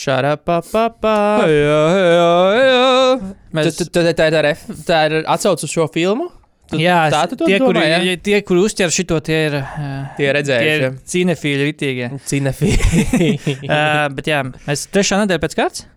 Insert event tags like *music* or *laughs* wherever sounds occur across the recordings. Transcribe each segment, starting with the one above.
Šarapapapā. Jā, jā, jā. Mēs... Tā, tā, tā, tā, tā ir atsauce uz šo filmu. Tu, Jā, tā tu tie, kuri, domā, ja? tie, kuri uztver šo, tie ir. Uh, Tie redzējuši, ir cinefīļi, ritīgie. Cinefīgi. uh, *laughs* bet jā, mēs trešā nedēļa pēc kārtas.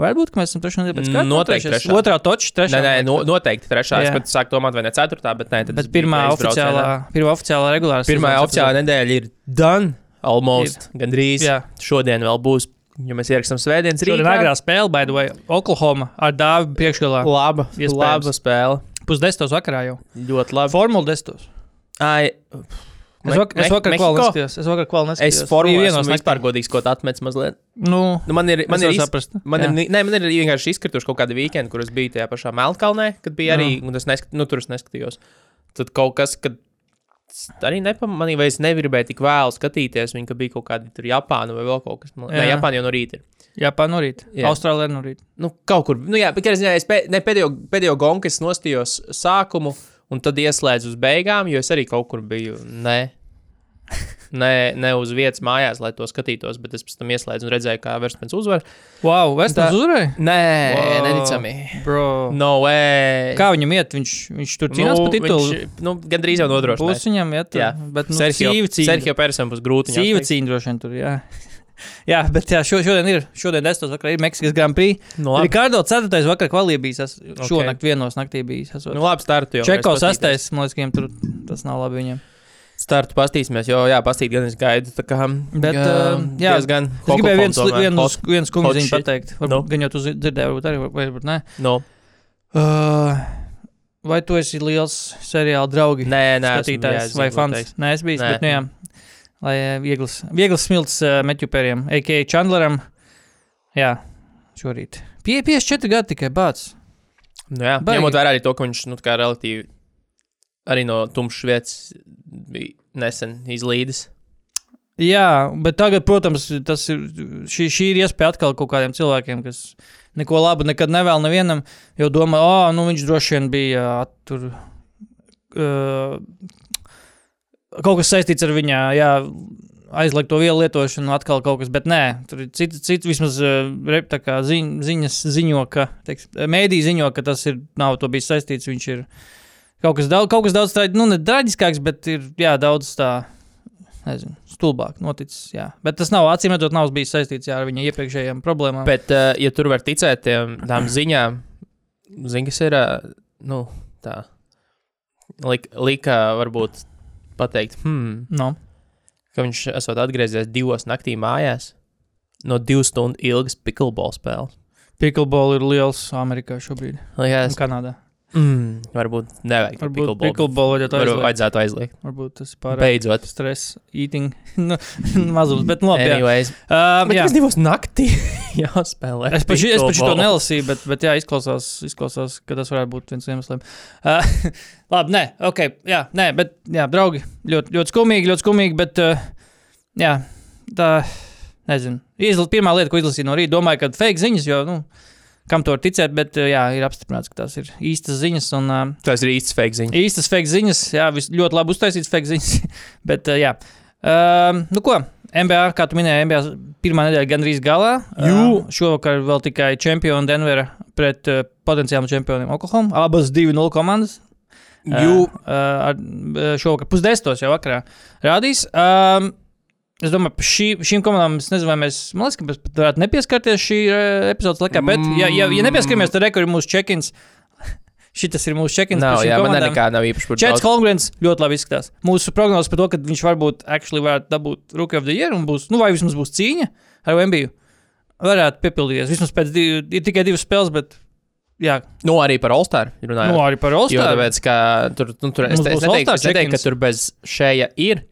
Varbūt, mēs esam trešā nedēļa pēc kārtas. Noteikti Trešais- trešā. Otrā toča, trešā. Nē, nē, no, noteikti trešā. Es Jā. pat sāku domāt, vai ne ceturtā, bet nē, tad Bet es pirmā oficiālā, pirmā oficiālā regulārā. Pirmā oficiālā nedēļa ir done. Almost. Gandrīz. Jā. Šodien vēl būs, jo mēs ierakstām svētdienas rītā. agrā spēle, by the way, Oklahoma ar dāvu priekšgalā. Laba, Iespējams. laba spēle. Pusdesmitos vakarā jau. Ļoti labi. Formula desmitos. Ai, Es, vak es vakar Mehiko? kvalu neskatījos. Es vakar kvalu Es neskatījos. formulēju, Bija esmu vienos vispār godīgs, ko tu atmets mazliet. Nu, Nu, man ir, man es ir, saprast. man ir, nē, man ir vienkārši izkrituši kaut kādi weekendi, kur es biju tajā pašā Melnkalnē, kad bija arī, un es neskat, nu, tur es neskatījos. Tad kaut kas, kad arī nepamanīju, vai es negribēju tik vēlu skatīties, viņa ka bija kaut kādi tur Japāna vai vēl kaut kas. Nē, Jā. Japāna jau no rīta ir. Japāna no rīta. Jā. Austrālija no rīta. Nu, kaut kur, nu, jā, bet, es zināju, es pē, ne, pēdējo, pēdējo gonku es nostījos sākumu, un tad ieslēdzu uz beigām, jo es arī kaut kur biju. Nē. Ne, ne uz vietas mājās, lai to skatītos, bet es pēc tam ieslēdzu un redzēju, kā Verspēns uzvar. Wow, Vestons uzvarēja? Nē, Wow. neticami. Bro. No way. Kā viņam iet? Viņš, viņš tur cīnās nu, par titulu. Viņš, nu, gandrīz jau nodrošināja. Būs viņam, ja tā. Jā. Bet, nu, Sergio. Sergio Persam būs grūti. sniegt. cīņa droši vien tur, jā. *laughs* jā, bet jā, šo, šodien ir, šodien desmitos vakarā ir Meksikas Grand Prix. Nu, labi. Rikārdo 4. vakarā kvalī bijis, es šonakt vienos naktī esot. Nu, labi, startu jau. Čeko mēs pastīties. 6. man liekas, ka viņam tur tas nav labi viņam. Startu pastīsimies, jo, jā, pastīt gan es gaidu. Tā kā, Bet, jā, uh, jā, diezgan. Es gribēju viens, viens, viens kungu pateikt. Varbūt, Nu. Gan jau tu zi- dzirdēji, varbūt arī, varbūt nē. No. Uh, vai tu esi liels seriāla draugi? Nē, nē, esmu, skatītājs jā, es vai fans. teikt. Nē, es biju, Nē. bet, nu, jā, lai viegls, viegls smilts uh, Metjupēriem, a.k.a. Chandleram. Jā, šorīt. Pie, 54 gadi tikai bācis. Nu, jā, Baigi. ņemot vērā arī to, ka viņš nu, kā relatīvi arī no tumšas vietas bija nesen izlīdis. Jā, bet tagad, protams, ir, šī, šī ir iespēja atkal kaut kādiem cilvēkiem, kas neko labu nekad nevēl nevienam, jo domā, ah, nu viņš droši vien bija tur. Uh, kaut kas saistīts ar viņa jā, aizliegto vielu lietošanu, atkal kaut kas, bet nē, tur ir cits, cits vismaz uh, ziņ, ziņas ziņo, ka, teiks, mēdī ziņo, ka tas ir, nav to bijis saistīts, viņš ir kaut kas daudz, kaut kas daudz tā, nu, ne traģiskāks, bet ir, jā, daudz tā, nezinu, stulbāk noticis, jā. Bet tas nav, acīm redzot, nav bijis saistīts jā, ar viņa iepriekšējām problēmām. Bet, uh, ja tur var ticēt tiem, tām ziņām, zini, kas ir uh, nu, tā. Lik, lika varbūt pateikt, hmm, no. ka viņš esot atgriezies divos naktī mājās no divu stundu ilgas pickleball spēles. Pickleball ir liels Amerikā šobrīd, Liekas, un Kanādā. Mm, varbūt nevajag to Varbūt pickleball. pickleball vajadzētu aizliegt. vajadzētu aizliegt. Varbūt tas ir pārāk Beidzot. stress, eating, *laughs* nu, mazums, bet nu labi. jā. Anyways, Um, bet jā. kas divos naktī *laughs* jāspēlē? Es paši, es paši to nelasīju, bet, bet jā, izklausās, izklausās, ka tas varētu būt viens no iemesliem. Uh, *laughs* labi, nē, ok, jā, nē, bet, jā, draugi, ļoti, ļoti skumīgi, ļoti skumīgi, bet, uh, jā, tā, nezinu. Izla, pirmā lieta, ko izlasīju no rīta, domāju, ka fake ziņas, jo, nu, kam to var ticēt, bet, jā, ir apstiprināts, ka tās ir īstas ziņas un Tas ir īsts fake ziņa. īstas fake ziņas, jā, vis, ļoti labi uztaisīts fake ziņas, *laughs* bet, jā. Um, nu ko, NBA, kā tu minēji, NBA pirmā nedēļa gandrīz galā. Jū. Šovakar vēl tikai čempioni Denvera pret uh, potenciāliem čempioniem Oklahoma. Abas 2-0 komandas. Jū. Uh, uh, šovakar pusdesmitos jau vakarā rādīs. Um, es domāju, par šī, šīm komandām es nezinu, vai mēs, man liekas, ka mēs pat varētu nepieskarties šī uh, epizodes laikā, bet, ja, ja, ja nepieskaramies, tad rekur ir mūsu check-ins. *laughs* Šis ir mūsu par šīm jā, man komandām. nekā nav īpaši par Čets daudz. Holmgrens ļoti labi izskatās. Mūsu prognozes par to, ka viņš varbūt actually varētu dabūt Rookie of the Year un būs, nu, vai vismaz būs cīņa ar MBU, varētu piepildīties. Vismaz pēc div, ir tikai divas spēles, bet, jā, Nu, arī par All-Star runājot. nu, arī par Jo All-Star. tāpēc, ka tur, nu, tur es, te, es neteiktu, es neteiktu, ka tur bez šēja ir.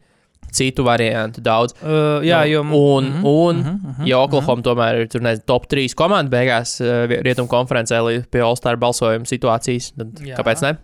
Citu variantu daudz. Uh, jā, jo. Nu, un, mhm, un mhm, mhm, ja Oklahoma tomēr ir tur, nezinu, top 3 komanda beigās uh, rietumu konferencē līdz pie All-Star balsojuma situācijas, tad Jā. kāpēc ne?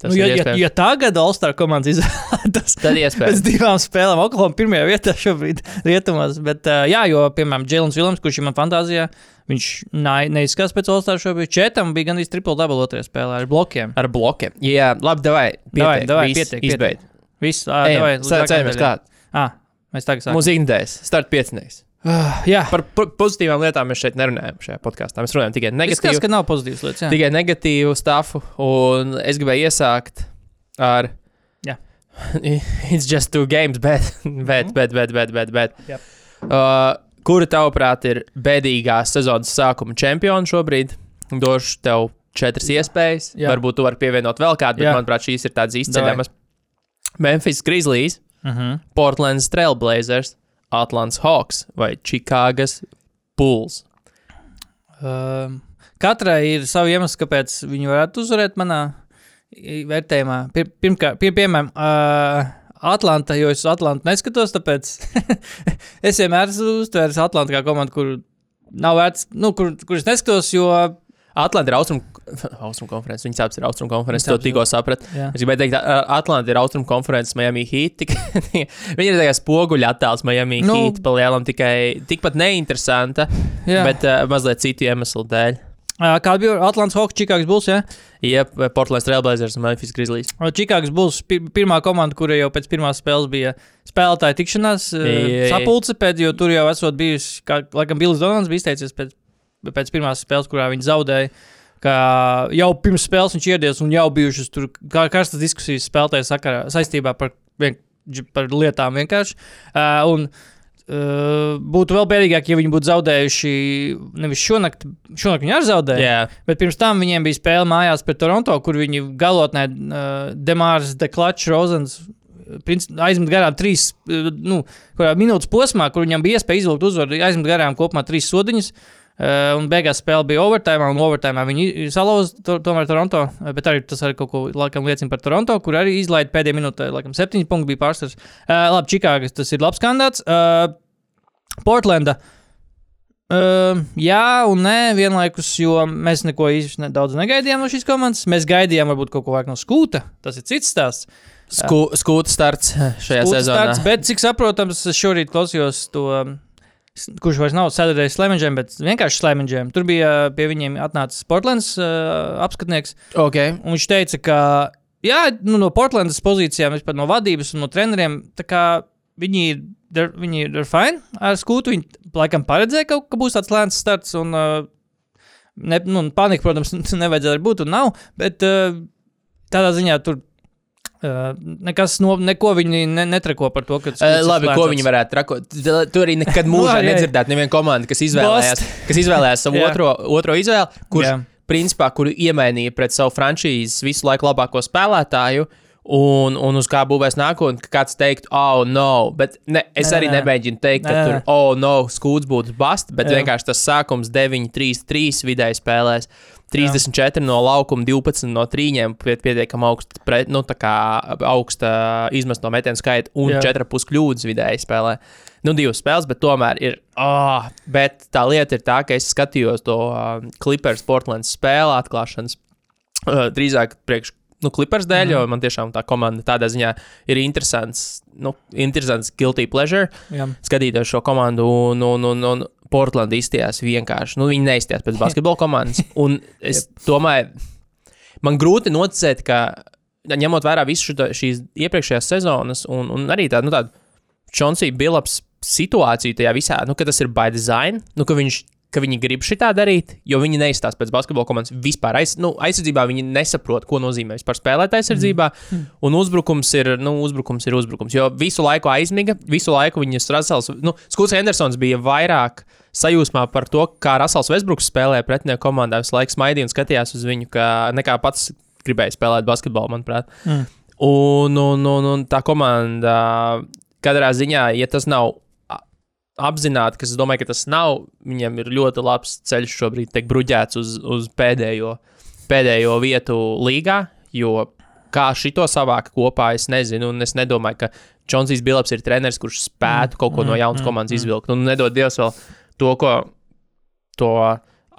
Tas Nu, ja, ja, ja tagad All-Star komandas izvēlētos Tad pēc iespējams. divām spēlēm, Oklahoma pirmajā vietā šobrīd *laughs* rietumos. Bet, uh, jā, jo, piemēram, Jēlins Vilams, kurš ir man fantāzijā, viņš neizskatās pēc All-Star šobrīd. Četam bija gandrīz triple double otrajā spēlē ar blokiem. Ar blokiem. Jā, labi, davai. Davai, Pietiek, davai, viss, pietiek, Izbeidz. Viss, davai, uz Sācējamies nākamajai klāt. Ah, mēs tagad sākam. Mums ignorēs. Start piecinieks. Uh, jā, Par po- pozitīvām lietām mēs šeit nerunājam šajā podkāstā. Mēs runājam tikai negatīvu, ka nav pozitīvas lietas. Jā. tikai negatīvu stāfu. Un es gribēju iesākt ar. Jā. *laughs* It's just two games, bet, bet, bet, bet, bet, bet, bet. Yep. Uh, kura tavuprāt ir bēdīgā sezonas sākuma čempiona šobrīd? Došu tev četras iespējas. Jā. Varbūt tu vari pievienot vēl kādu, bet Jā. manuprāt, šīs ir tādas izceļamas. Memphis Grizzlies, Uh -huh. Portlands Trailblazers, Atlants Hawks vai Čikāgas Bulls. Uh, katrai ir savi iemesli, kāpēc viņi varētu uzvarēt manā vērtējumā. Pir, pirmkārt, pie, piemēram, uh, Atlanta, jo es uz Atlantu neskatos, tāpēc *laughs* es vienmēr esmu uztvēris Atlantu kā komandu, kur nav vērts, nu, kur, kur es neskatos, jo. Atlanta ir austrumu *laughs* austrum konferences. Viņas abas ir austrumu konferences. To tikko sapratu. Jā. Es gribēju teikt, Atlanta ir austrumu konferences Miami Heat. Tik, *laughs* viņa ir tāds spoguļu attēls Miami Nu. Heat. Palielam tikai tikpat neinteresanta, Jā. bet uh, mazliet citu iemeslu dēļ. Uh, Kāda bija Atlants Hawks, Čikāgas Bulls? Ja? Jep, Portlands Trailblazers un Memphis Grizzlies. Čikāgas Bulls pir pirmā komanda, kurai jau pēc pirmās spēles bija spēlētāja tikšanās, uh, Jā, jā. sapulce pēc, jo tur jau esot bijusi, kā, laikam, Bills Donalds bija izteicies pēc, pēc pirmās spēles, kurā viņi zaudēja. Ka jau pirms spēles viņš ieradies un jau bijušas tur karstas diskusijas spēlētāju sakarā saistībā par, vien, par lietām vienkārši. Uh, un uh, būtu vēl bēdīgāk, ja viņi būtu zaudējuši nevis šonakt, šonakt viņi arī zaudēja. Jā, Bet pirms tam viņiem bija spēle mājās pret Toronto, kur viņi galotnē uh, Demārs, Deklačs, Rozens. Aizmet garām trīs, nu, minūtes posmā, kur viņam bija iespēja izvilkt uzvaru, aizmet garām kopumā trīs sodiņas. Uh, un beigās spēle bija overtime, un overtime viņi salauza to, tomēr Toronto. uh, Bet arī tas arī kaut ko laikam liecina par Toronto, kur arī izlaida pēdējā minūtē, laikam, septiņi punkti bija pārsvars. Uh, labi, Čikāgas tas ir labs kandidāts. Uh, Portlanda. Uh, jā, un nē, vienlaikus, jo mēs neko īsti ne, daudz negaidījām no šīs komandas. Mēs gaidījām, varbūt kaut ko vairāk no skūta. Tas ir cits stāsts. Sku, skūta starts šajā Skūta sezonā. starts, bet, cik saprotams, šorīt klausījos to, kurš vairs nav Saturday Slammingiem, bet vienkārši Slammingiem. Tur bija uh, pie viņiem atnācis Portlands uh, apskatnieks. Okay. Un viņš teica, ka jā, nu, no Portlandas pozīcijām, vispār no vadības un no treneriem, viņi ir, they're- viņi ir fine ar skūtu. Viņi laikam paredzēja, ka, ka būs tāds lēns starts. Un, uh, ne, nu, panika, protams, *laughs* nevajadzēja būt un nav. Bet uh, tādā ziņā tur. Uh, nekas no, neko viņi ne, netrako par to, ka. Uh, skūts ir labi, lēns ko viņi varētu trakot. Tu arī nekad *laughs* mūžā jā. nedzirdētu nevienu komandu, kas izvēlējās, kas izvēlējās savu *laughs* Jā. otro, otro izvēli, kurš, Jā. principā, kuru iemainīja pret savu frančīzi visu laiku labāko spēlētāju. Un, un uz kā būvēs nākotnē, ka kāds teiktu, oh, no. Bet ne, es Nē, arī nē. nemēģinu teikt, ka Nē, tur, oh, no, skūts būtu bast, bet Jā. vienkārši tas sākums 9, 3, 3 vidēji spēlēs. 34 no laukuma, 12 no trīņiem, pie- pietiekami augsta, pret, nu, augsta izmest no metienu skaita un Jā. 4,5 kļūdas vidēji spēlē. Nu, divas spēles, bet tomēr ir. Oh, bet tā lieta ir tā, ka es skatījos to uh, Clippers Portlands spēli atklāšanas uh, drīzāk priekš. Nu, Clippers dēļ, mm. jo man tiešām tā komanda tādā ziņā ir interesants, nu, interesants guilty pleasure Jā. skatīties šo komandu, un, un, un, un Portland izstājās vienkārši. Nu, viņi neizstājās pēc *laughs* basketbola komandas. Un es domāju, man grūti noticēt, ka ņemot vērā visu šo, šīs iepriekšējās sezonas, un, un arī tādu, nu, Čonsija Bilaps situāciju tajā visā, nu, ka tas ir by design, nu, ka viņš. Ka viņi grib šitā darīt, jo viņi neizstāsta pēc basketbola komandas vispār. Aiz, nu, aizsardzībā viņi nesaprot, ko nozīmē vispār spēlēt aizsardzībā. Mm. Un uzbrukums ir, nu, uzbrukums ir uzbrukums. Jo visu laiku aizmiga, visu laiku viņas Rasels, nu, Skūts Hendersons bija vairāk sajūsmā par to, kā Rasels Vesbruks spēlē pretinieku komandā. Visu laiku smaidīja un skatījās uz viņu, kā nekā pats gribēja spēlēt basketbolu, manuprāt. Mm. Un, un, un, un tā komanda katrā ziņā, ja tas nav apzināti, kas domāju, ka tas nav, viņiem ir ļoti labs ceļš šobrīd tiek bruģēts uz, uz pēdējo, pēdējo vietu līgā, jo kā šito savākt kopā, es nezinu, un es nedomāju, ka Džonsijs Bilaps ir treneris, kurš spētu kaut ko no jaunas komandas izvilkt. Un nedod Dievs vēl to, ko to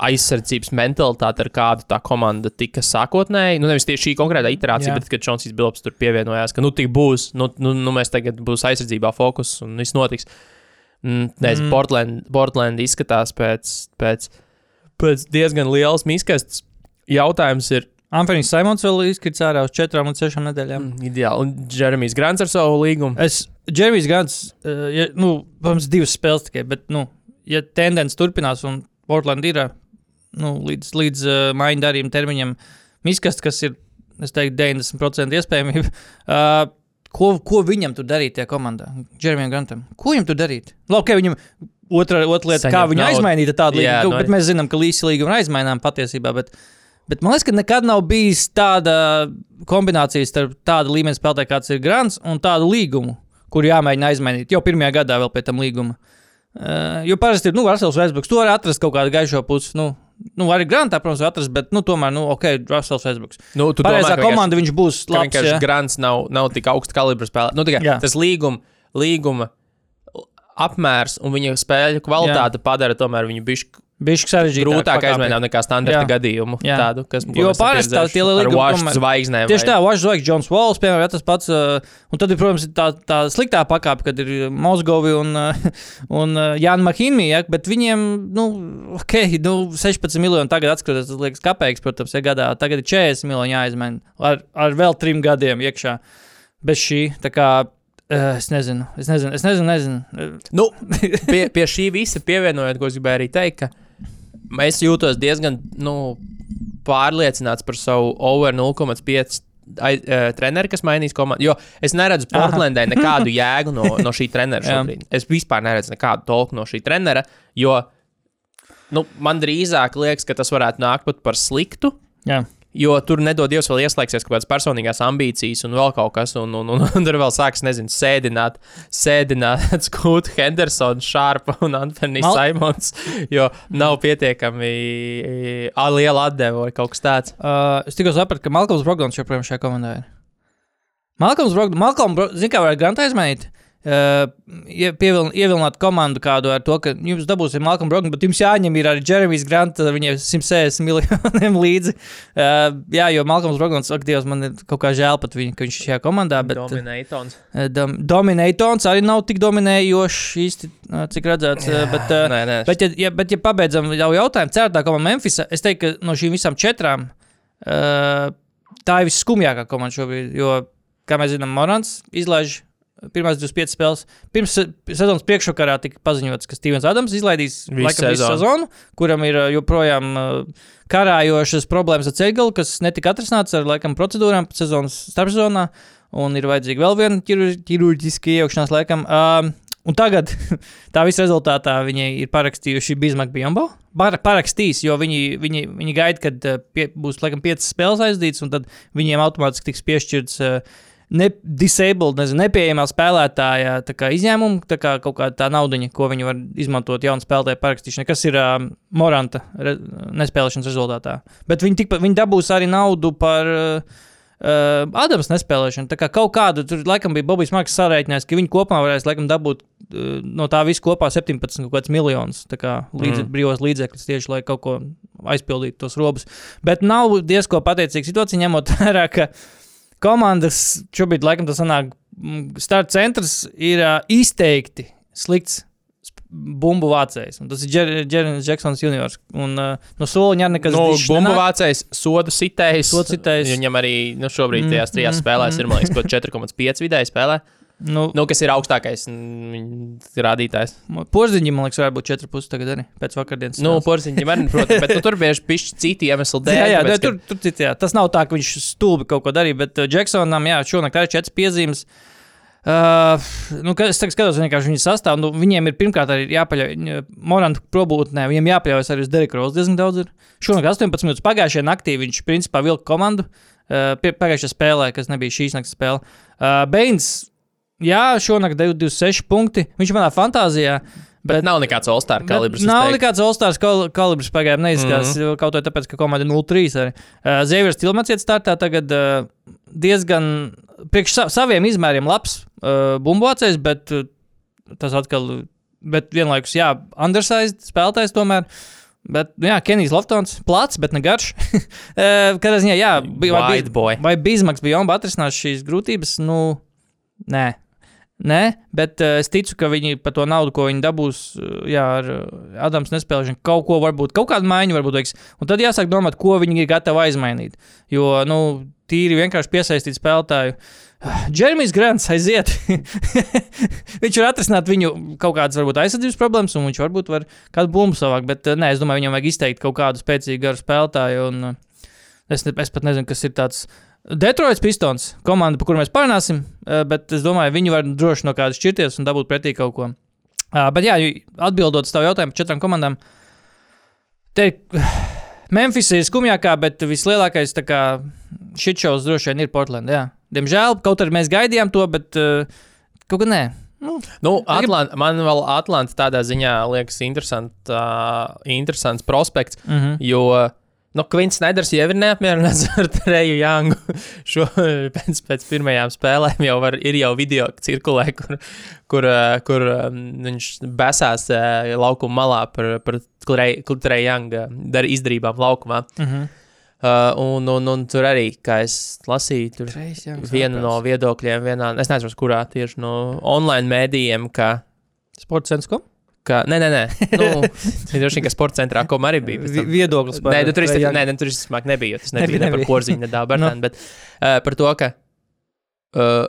aizsardzības mentalitāti, ar kādu tā komanda tika sākotnēji. Nu, nevis tieši šī konkrētā iterācija, Jā. bet kad Džonsijs Bilaps tur pievienojās, ka nu tik būs, nu, nu, nu mēs tagad būs aizsardzībā fokus un viss notiks. Mm, Nezinu, mm. Portland, Portland izskatās pēc, pēc, pēc diezgan lielas miskastes. Jautājums ir, Antonijs Simons vēl izkrits ārā uz 4 un 6 nedēļām. mm, ideāli. Un Jeremijs Grants ar savu līgumu. Es, Džerijs Gants, uh, ja, nu, protams, divas spēles tikai, bet, nu, ja tendence turpinās un Portland ir nu, līdz, līdz uh, maiņu darījuma termiņam miskast, kas ir, es teiktu, 90% iespējamība, uh, *laughs* ko, ko viņam tur darīt tajā komandā? Džerijam Grantam. Ko viņam tur darīt? Labi, viņam otra, otra lieta, kā Saņemt viņu aizmainīt tādu Jā, līgumu, nu, bet mēs zinām, ka līdzi līguma aizmainām patiesībā, bet Bet man liekas, ka nekad nav bijis tāda kombinācija starp tādu līmeni spēlētāju, kāds ir Grants, un tādu līgumu, kur jāmēģina aizmainīt jau pirmajā gadā, vēl pēc tam līguma. Uh, jo parasti ir, nu, Rasels Vēsbruks, to var atrast kaut kādu gaišo pusi. Nu, nu arī Grantā, protams, atrast, bet, nu, tomēr, nu, ok, Rasels Vēsbruks. Nu, tu Pareizā domā, komanda viņš būs labs. vienkārši jā. grants nav, nav tik augsta kalibra spēlē. Nu, tikai, Jā. tas līguma, līguma apmērs un viņa spēļu kvalitāte Jā. padara tomēr viņu bišķi Bišķi sarežģītāk. grūtāk aizmainīt nekā standarta Jā. gadījumu. Jā. Tādu, kas, Jo parasti tā- pieredzējuši tie lielie ar līgumi Washington tomēr- zvaigznēm. Tieši vai- tā, Vašs Zvaigznes, Džons Vols, piemēram, ir tas pats. Uh, un tad, ir, protams, ir tā, tā sliktā pakāpe, kad ir Mozgovi un, uh, *laughs* un uh, Jānis Mahīnī, ja, bet viņiem, nu, ok, nu, 16 miljoni tagad atskatoties, tas liekas kapeiks, protams, ja gadā. Tagad ir 40 miljoni jāizmaina ar, ar vēl trim gadiem iekšā. Bez šī, tā kā, uh, es nezinu, es nezinu, es nezinu, nezinu. Uh, Nu, *laughs* pie, pie šī visa pievienojot, ko es gribēju arī teikt, ka es jūtos diezgan nu, pārliecināts par savu over 0,5 ai- eh, treneri, kas mainīs komandu. Jo es neredzu. Portlandē nekādu *laughs* jēgu no, no šī trenera šobrīd. Es vispār neredzu nekādu tolku no šī trenera, jo nu, man drīzāk liekas, ka tas varētu nākt pat par sliktu. jā. Jo tur nedod Dievs, vēl ieslēgsies kaut kādas personīgās ambīcijas un vēl kaut kas, un, un, un, un tur vēl sāks, nezinu, sēdināt, sēdināt *laughs* Skūtu, Hendersonu, Šārpu un Antoniju Mal- Simons, jo nav pietiekami liela atdeve vai kaut kas tāds. Uh, es tikko sapratu, ka Malkolms Brogdons joprojām šajā komandā ir. Malkolms Brogdons, Malkolms Brogdons, zina, kā var grantā izmainīt? Uh, ie- pievil- ievilināt komandu kādu ar to, ka jums dabūsim Malcolm Brogdonu, bet jums jāņem ir arī Jeremijs Grants, viņiem 160 *laughs* miljoniem līdzi. Uh, jā, jo Malcolms Brogdons aktīvs man ir kaut kā žēl pat viņa, ka viņš ir šajā komandā, bet Dominators. uh, dom Dominators arī nav tik dominējošs īsti, uh, cik redzēts, uh, bet uh, Nē, nē. Bet, ja, ja, bet, ja pabeidzam jau jautājumu, ceturtā komanda Memphis, es teiktu, ka no šīm visām četrām uh, tā ir visskumjākā komanda šobrīd. Jo, kā mēs zinām, Morants izlaiž pirmās 25 spēles. Pirms se- sezonas priekšvakarā tika paziņots, ka Stevens Adams izlaidīs Visu laikam, visu sezonu. sezonu, kuram ir uh, joprojām uh, karājošas problēmas ar ceļgalu, kas netika atrisināts ar laikam, procedūrām sezonas starpsezonā. Un ir vajadzīga vēl viena ķiru- ķirurģiska iejaukšanās, laikam. Um, Un tagad *laughs* tā visa rezultātā viņi ir parakstījuši Bismarck Bjornbo. Parakstīs, jo viņi, viņi, viņi gaida, kad uh, pie, būs laikam piecas spēles aizdītas, un tad viņiem automātiski tiks piešķirts uh, ne, disabled, nezinu, nepieejamā spēlētāja tā kā izņēmuma, tā kā kaut kāda tā naudiņa, ko viņi var izmantot jaunu spēlētāju parakstīšanai, kas ir uh, Moranta re, nespēlēšanas rezultātā. Bet viņi, tikpat, viņi dabūs arī naudu par. Uh, Uh, Adams nespēlēšana. Tā kā kaut kāda tur laikam bija Bobijs Marks sarēķinājis, ka viņi kopumā varēs laikam dabūt uh, no tā visa kopā 17 kaut kāds miljonus tā kā līdz, Mm. brīvos līdzekļus tieši, lai kaut ko aizpildītu tos robus. Bet nav diezko pateicīga situācija, ņemot *laughs* vērā, ka komandas šobrīd laikam tas sanāk, mm, starta centrs ir uh, izteikti slikts. Bumbu vācējs. Tas ir Jeremijs Džeksons juniors. Un, uh, no soliņa arī nekas Nu, dišs bumbu nenāk. vācējs, sodu sitējs. Sodu sitējs. Viņam arī nu, šobrīd Mm, tajās trijās mm, spēlēs mm. ir, man liekas, kaut *laughs* 4,5 vidēji spēlē. Nu, Nu, kas ir augstākais rādītājs. Porziņš, man liekas, varētu būt 4,5 tagad arī pēc vakardienas. Nu, porziņš var, protams, bet nu, tur bieži pišķi citi iemesli *laughs* dēļ. Jā, jā, tāpēc, tāpēc, tur, tur cits, jā. Tas nav tā, ka viņš stulbi kaut ko darīja, bet uh, Džeksonam, jā, šonakt arī četras piezīmes. Uh, nu, es tagad skatos, vienkārši viņa sastāvā. Nu, viņiem ir pirmkārt arī jāpaļauj, Moranta probūtnē, viņiem jāpaļaujas arī uz Dereku Rosu diezgan daudz. Ir. Šonakt 18 minūtes pagājušajā naktī viņš principā vilka komandu. Uh, pagājušajā spēlē, kas nebija šīs naktas spēle. Uh, Beins, jā, šonakt 26 punkti. Viņš manā fantāzijā. Bet nav nekāds All-Star kalibrs. Nav teiktu. nekāds kal kalibrs pagaidām neizskatās. Mm -hmm. Kaut arī tāpēc, ka komanda ir 0-3 arī. Uh, Zēvers Tilmats iet startā tagad uh, diezgan priekš sa saviem izmēriem labs uh, bumbocējs, bet uh, tas atkal, bet vienlaikus, jā, undersized spēlētājs tomēr. Bet, nu jā, Kenijs Loftons, plats, bet ne garš. *laughs* Eh, Kādā ziņā, jā, bija vai, boy. vai Bismaks bija jomba atrisināt šīs grūtības? Nu, nē. Nē, bet uh, es ticu, ka viņi par to naudu, ko viņi dabūs, uh, jā, ar uh, Adamas nespēlēšanu, kaut ko varbūt, kaut kādu maiņu varbūt veiks. Un tad jāsāk domāt, ko viņi ir gatavi aizmainīt. Jo, nu, tīri vienkārši piesaistīt spēlētāju. *sighs* Džermijs Grants aiziet. *laughs* viņš var atrisināt viņu kaut kādas, varbūt, aizsardzības problēmas, un viņš varbūt var kādu bumbu savākt. Bet, uh, nē, es domāju, viņam vajag izteikt kaut kādu spēcīgu garu spēlētāju. Un, uh, es, es pat nezinu, kas ir tāds. Detroits Pistons, komanda, par kuru mēs parunāsim, uh, bet es domāju, viņi var droši no kādas šķirties un dabūt pretī kaut ko. Uh, bet, jā, atbildot uz tavu jautājumu par četrām komandām, te *sighs* Memphis ir skumjākā, bet vislielākais šitšaus droši vien ir Portland. Jā. Diemžēl, kaut arī mēs gaidījām to, bet uh, kaut kā nē. Nu, Nu, Atlant, man vēl Atlanta tādā ziņā liekas interesant, uh, interesants prospekts, mm -hmm. jo nu, Kvins Snyders jau ir neapmierināts *laughs* ar Treju Jangu. Šo, pēc, pēc pirmajām spēlēm jau var, ir jau video cirkulē, kur, kur, uh, kur um, viņš besās uh, laukuma malā par, par Treju Janga dar- izdarībām laukumā. Mm -hmm. Uh, un, un, un tur arī, kā es lasīju, tur viena no viedokļiem, vienā, es nezinu, kurā tieši no online mēdījiem, ka Sports centrs. Ka, nē, nē, nē. *laughs* Nu, droši vien, ka sporta centrā kom arī bija. tam. Viedoklis Nē, nu, tur Trae īstenībā nē, nē, tur īstenībā nebija. Tas nebija Nebija, ne par nebija. porziņu, ne dāvā Bartānu, bet uh, par to, ka uh,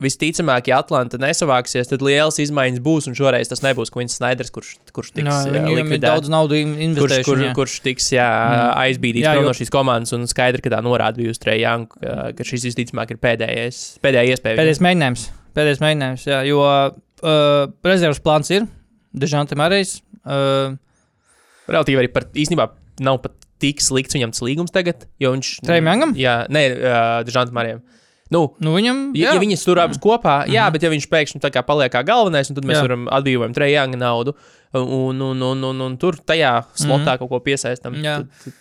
visticamāk, ja Atlanta nesavāksies, tad lielas izmaiņas būs, un šoreiz tas nebūs Kvins Snyders, kurš, kurš tiks No, jā, viņam ir likvidēts. daudz naudas Kurš, investējuši. kur, jā. kurš tiks jā, Mm. aizbīdīts Jā, no šīs komandas, un skaidri, ka tā norāda bija uz Trejānu, ka, ka šis visticamāk ir pēdējais, pēdējā iespēja. Pēdējais mēģinājums. Pēdējais mēģinājums, jā, jo uh, rezerves plāns ir Dežante Marijs. Uh, Relatīvi arī par īstenībā nav pat tik slikts viņam tas līgums tagad, jo viņš. Trejam Youngam? Jā, nē, uh, Dežantam Marijam. Nu, nu viņam, Ja, ja viņi tur abas kopā, jā, Mhm. bet ja viņš pēkšņi tā kā paliek kā galvenais, tad mēs Jā. varam atbrīvot trījāņa naudu, un, un, un, un, un tur tajā slotā kaut ko piesaistam. Mhm. Jā. Tad- tad-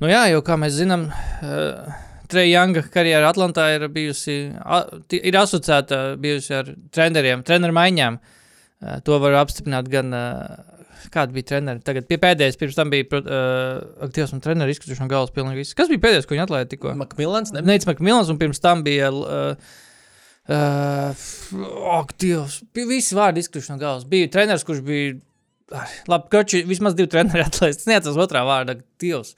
nu jā, jo kā mēs zinām, uh, Treja Younga karjera Atlantā ir bijusi, a, ir asociēta bijusi ar treneriem, treneru maiņām. Uh, to var apstiprināt gan, uh, kāda bija treneri. Tagad pie pēdējais, pirms tam bija, uh, aktīvs un treneri izkrituši no galvas pilnīgi viss. Kas bija pēdējais, ko viņi atlaida tikko? Makmilans nebija. Neicis Makmilans, un pirms tam bija. Uh, uh, ak, Dievs, bija visi vārdi izkrituši no galvas. Bija treneris, kurš bija. Ai, Labi, koči, vismaz divi treneri atlaist. Es neatceros otrā vārdā, Dievs.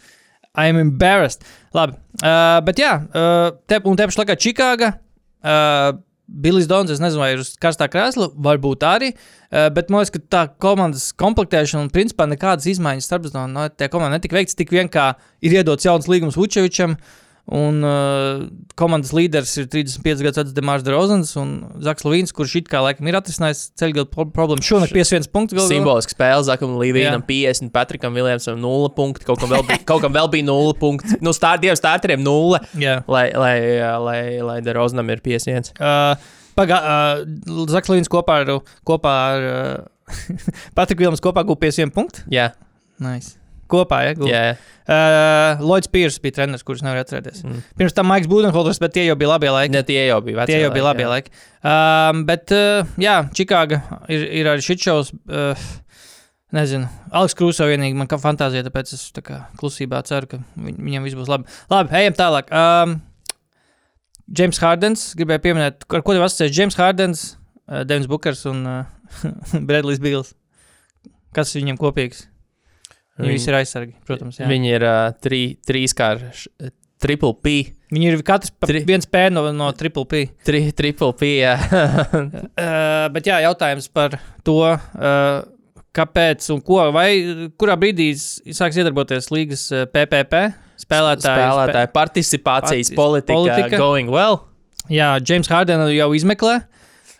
I'm embarrassed. Labi, uh, bet jā, uh, te, un te pašā laikā Čikāga. Uh, Bilijs Dons, es nezinu, vai ir uz karstā krēsla, varbūt arī. Uh, bet man liekas, ka tā komandas komplektēšana un principā nekādas izmaiņas starp no, tā komanda netika veikts. Tik vien kā ir iedots jauns līgums Vučevičam, un uh, komandas līderis ir 35 gadus vecs Demārs Drozens un Zaks Lavīns, kurš it kā laikam ir atrisinājis ceļgala pro problēmu. Šonakt 51 punktus galvā. Simboliski spēle, Zakam, Līvijam, Jā. 50, Patrikam, Viljamsam, 0 punkti. Kaut kam vēl bija, kaut kam vēl bija 0 punkti. Nu, stār, diviem starteriem 0, Jā. lai, lai, lai, lai Deroznam ir 51. Uh, Pagā, uh, Zaks Lavīns kopā ar, kopā ar uh, *laughs* Patriku Vilmas kopā gūp 51 punktus. Jā, Nice. Kopā, ja? Jā, jā. Uh, Lloyds Pierce bija treneris, kurš nevar atcerēties. Mm. Pirms tam Maiks Budenholzers, bet tie jau bija labie laiki. Ne, tie jau bija veci. Tie jau bija labi jā. laiki. Um, bet, uh, jā, Čikāga ir, ir arī šis šovs. Uh, nezinu, Aleks Krūso vienīgi man kā fantāzija, tāpēc es tā kā klusībā ceru, ka viņ, viņam viss būs labi. Labi, ejam tālāk. Um, James Hardens, gribēju pieminēt, ar ko tev asociēts James Hardens, uh, Devins Bukers un *laughs* uh, Bredlijs Bils. Kas viņam kopīgs? Viņi visi ir aizsargi, protams. Jā. Viņi ir uh, trī, trīs kārš, triple P. Viņi ir katrs Tri- viens P no, no Triple P. Tri, triple P, jā. *laughs* Uh, bet jā, jautājums par to, uh, kāpēc un ko, vai kurā brīdī sāks iedarboties līgas uh, PPP spēlētāji. Spēlētāja participācijas Partic- politika, politika. going well. Jā, James Hardens jau izmeklē.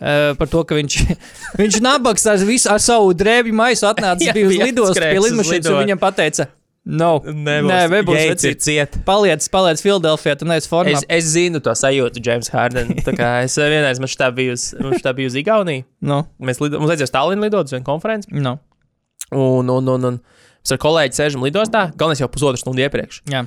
Uh, par to, ka viņš, *laughs* viņš nabaks ar, visu, ar savu drēbju maisu atnāca *laughs* Jā, uz lidostu pie lidmašīnas, un viņam pateica, no, Nebūs. Nē, nebūs, vecīt. ciet. paliec, paliec Filadelfijā, tu neesi formā. Es, es zinu to sajūtu, James Harden. Tā kā es eh, vienreiz man šitā biju uz, biju uz Igauniju. No, Mēs lido, mums aizjās Tallinnā lidot uz vienu konferenci. no. Un, un, un, un mēs ar kolēģi sēžam lidostā. Galvenais jau pusotru stundu iepriekš. Jā.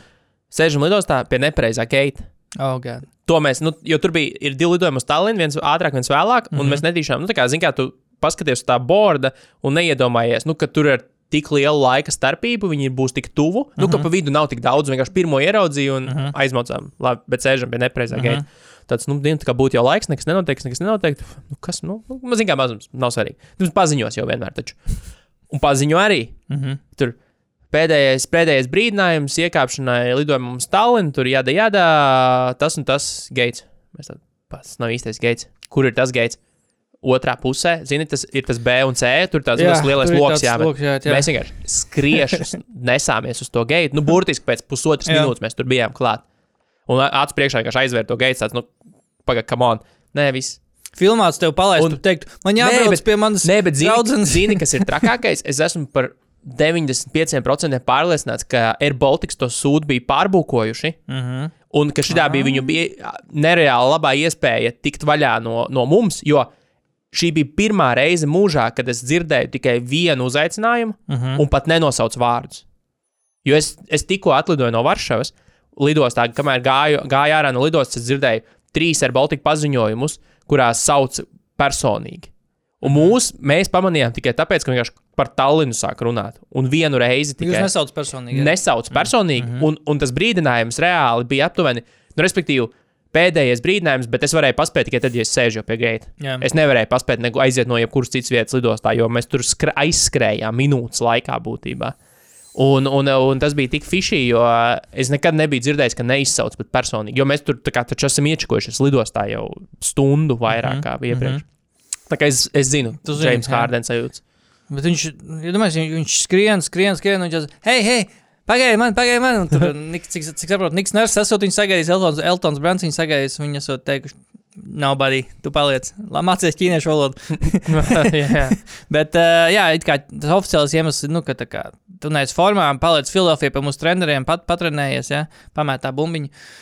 Sēžam lidostā pie nepareizā geita. Oh, God. To mēs, nu, jo tur bija ir divi lidojumi uz Tallinu, viens ātrāk, viens vēlāk, un mm -hmm. mēs netīšām, nu, tā kā, zini, kā tu paskaties uz tā borda un neiedomājies, nu, ka tur ir tik liela laika starpība, viņi būs tik tuvu, nu, ka pa vidu nav tik daudz, vienkārši pirmo ieraudzīju un aizmaucām, labi, bet sēžam pie nepreizā gaita. Tāds, nu, dienu, tā kā būtu jau laiks, nekas nenotiek, nekas nenotiek. Nu, kas, nu, nu zin, kā mazums, nav svarīgi. Nu, paziņos jau vienmēr, taču. Un paziņo arī. Mm -hmm. Tur pēdējais, pēdējais brīdinājums iekāpšanai lidojumam uz Tallinu, tur jāda, jāda, tas un tas gaits. Mēs tādā, tas nav īstais gaits. Kur ir tas gaits? Otrā pusē, zini, tas ir tas B un C, tur Jā, jā, lielais tur tāds jāmet. loks, jā, jā. Mēs vienkārši skriešus *laughs* nesāmies uz to gaitu. Nu, burtiski pēc pusotras Jā. minūtes mēs tur bijām klāt. Un acu priekšā vienkārši aizvērt to gaitu, nu, pagaidi, come on. Nē, viss. Filmāts tev palaist, Un- un teikt, man jābrauc bet- pie manas Nē, bet zini, draudzenes. zini, kas ir trakākais? Es esmu par 95% pārliecināts, ka Air Baltics to sūdu bija pārbūkojuši. Mm -hmm. Un ka šī bija viņu bija nereāli labā iespēja tikt vaļā no, no mums, jo šī bija pirmā reize mūžā, kad es dzirdēju tikai vienu uzaicinājumu uh -huh. un pat nenosaucu vārdus. Jo es, es tikko atlidoju no Varšavas lidostā, kamēr gāju, gāju ārā no lidostas, es dzirdēju trīs ar Baltiku paziņojumus, kurās sauc personīgi. Un mūs, mēs pamanījām tikai tāpēc, ka vienkārši par Tallinu sāk runāt. Un vienu reizi Jūs tikai nesauc personīgi. jā? nesauc personīgi, mm -hmm. un, un tas brīdinājums reāli bija aptuveni, nu, respektīvi, pēdējais brīdinājums, bet es varēju paspēt tikai tad, ja es sēžu pie gaita. Jā. Es nevarēju paspēt ne aiziet no jebkuras citas vietas lidostā, jo mēs tur aizskrējām minūtes laikā būtībā. Un, un, un tas bija tik fišī, jo es nekad nebiju dzirdējis, ka neizsauc pat personīgi. Jo mēs tur kā taču esam iečakojušies lidostā jau stundu vairāk kā iepriekš. Tā kā es, es zinu, tas ir James jā. Hārdens sajūta. Bet viņš, ja domājies, viņš, skrien, skrien, skrien, un viņš teica, hei, hei, pagaidi man, pagaidi man. Un Tur, *laughs* Niks, cik, cik saprotu, Niks Ners esot viņu sagaidījis, Eltons, Eltons Brants viņu sagaidījis, un viņi esot teikuši, nobody, tu paliec, mācies ķīniešu valodu. *laughs* jā. *laughs* Bet, uh, jā, it kā tas oficiāls iemesls, nu, ka tā kā tu neesi formā, paliec Filadelfijā pie mūsu treneriem, pat patrenējies, ja, pamētā bumbiņu. Uh,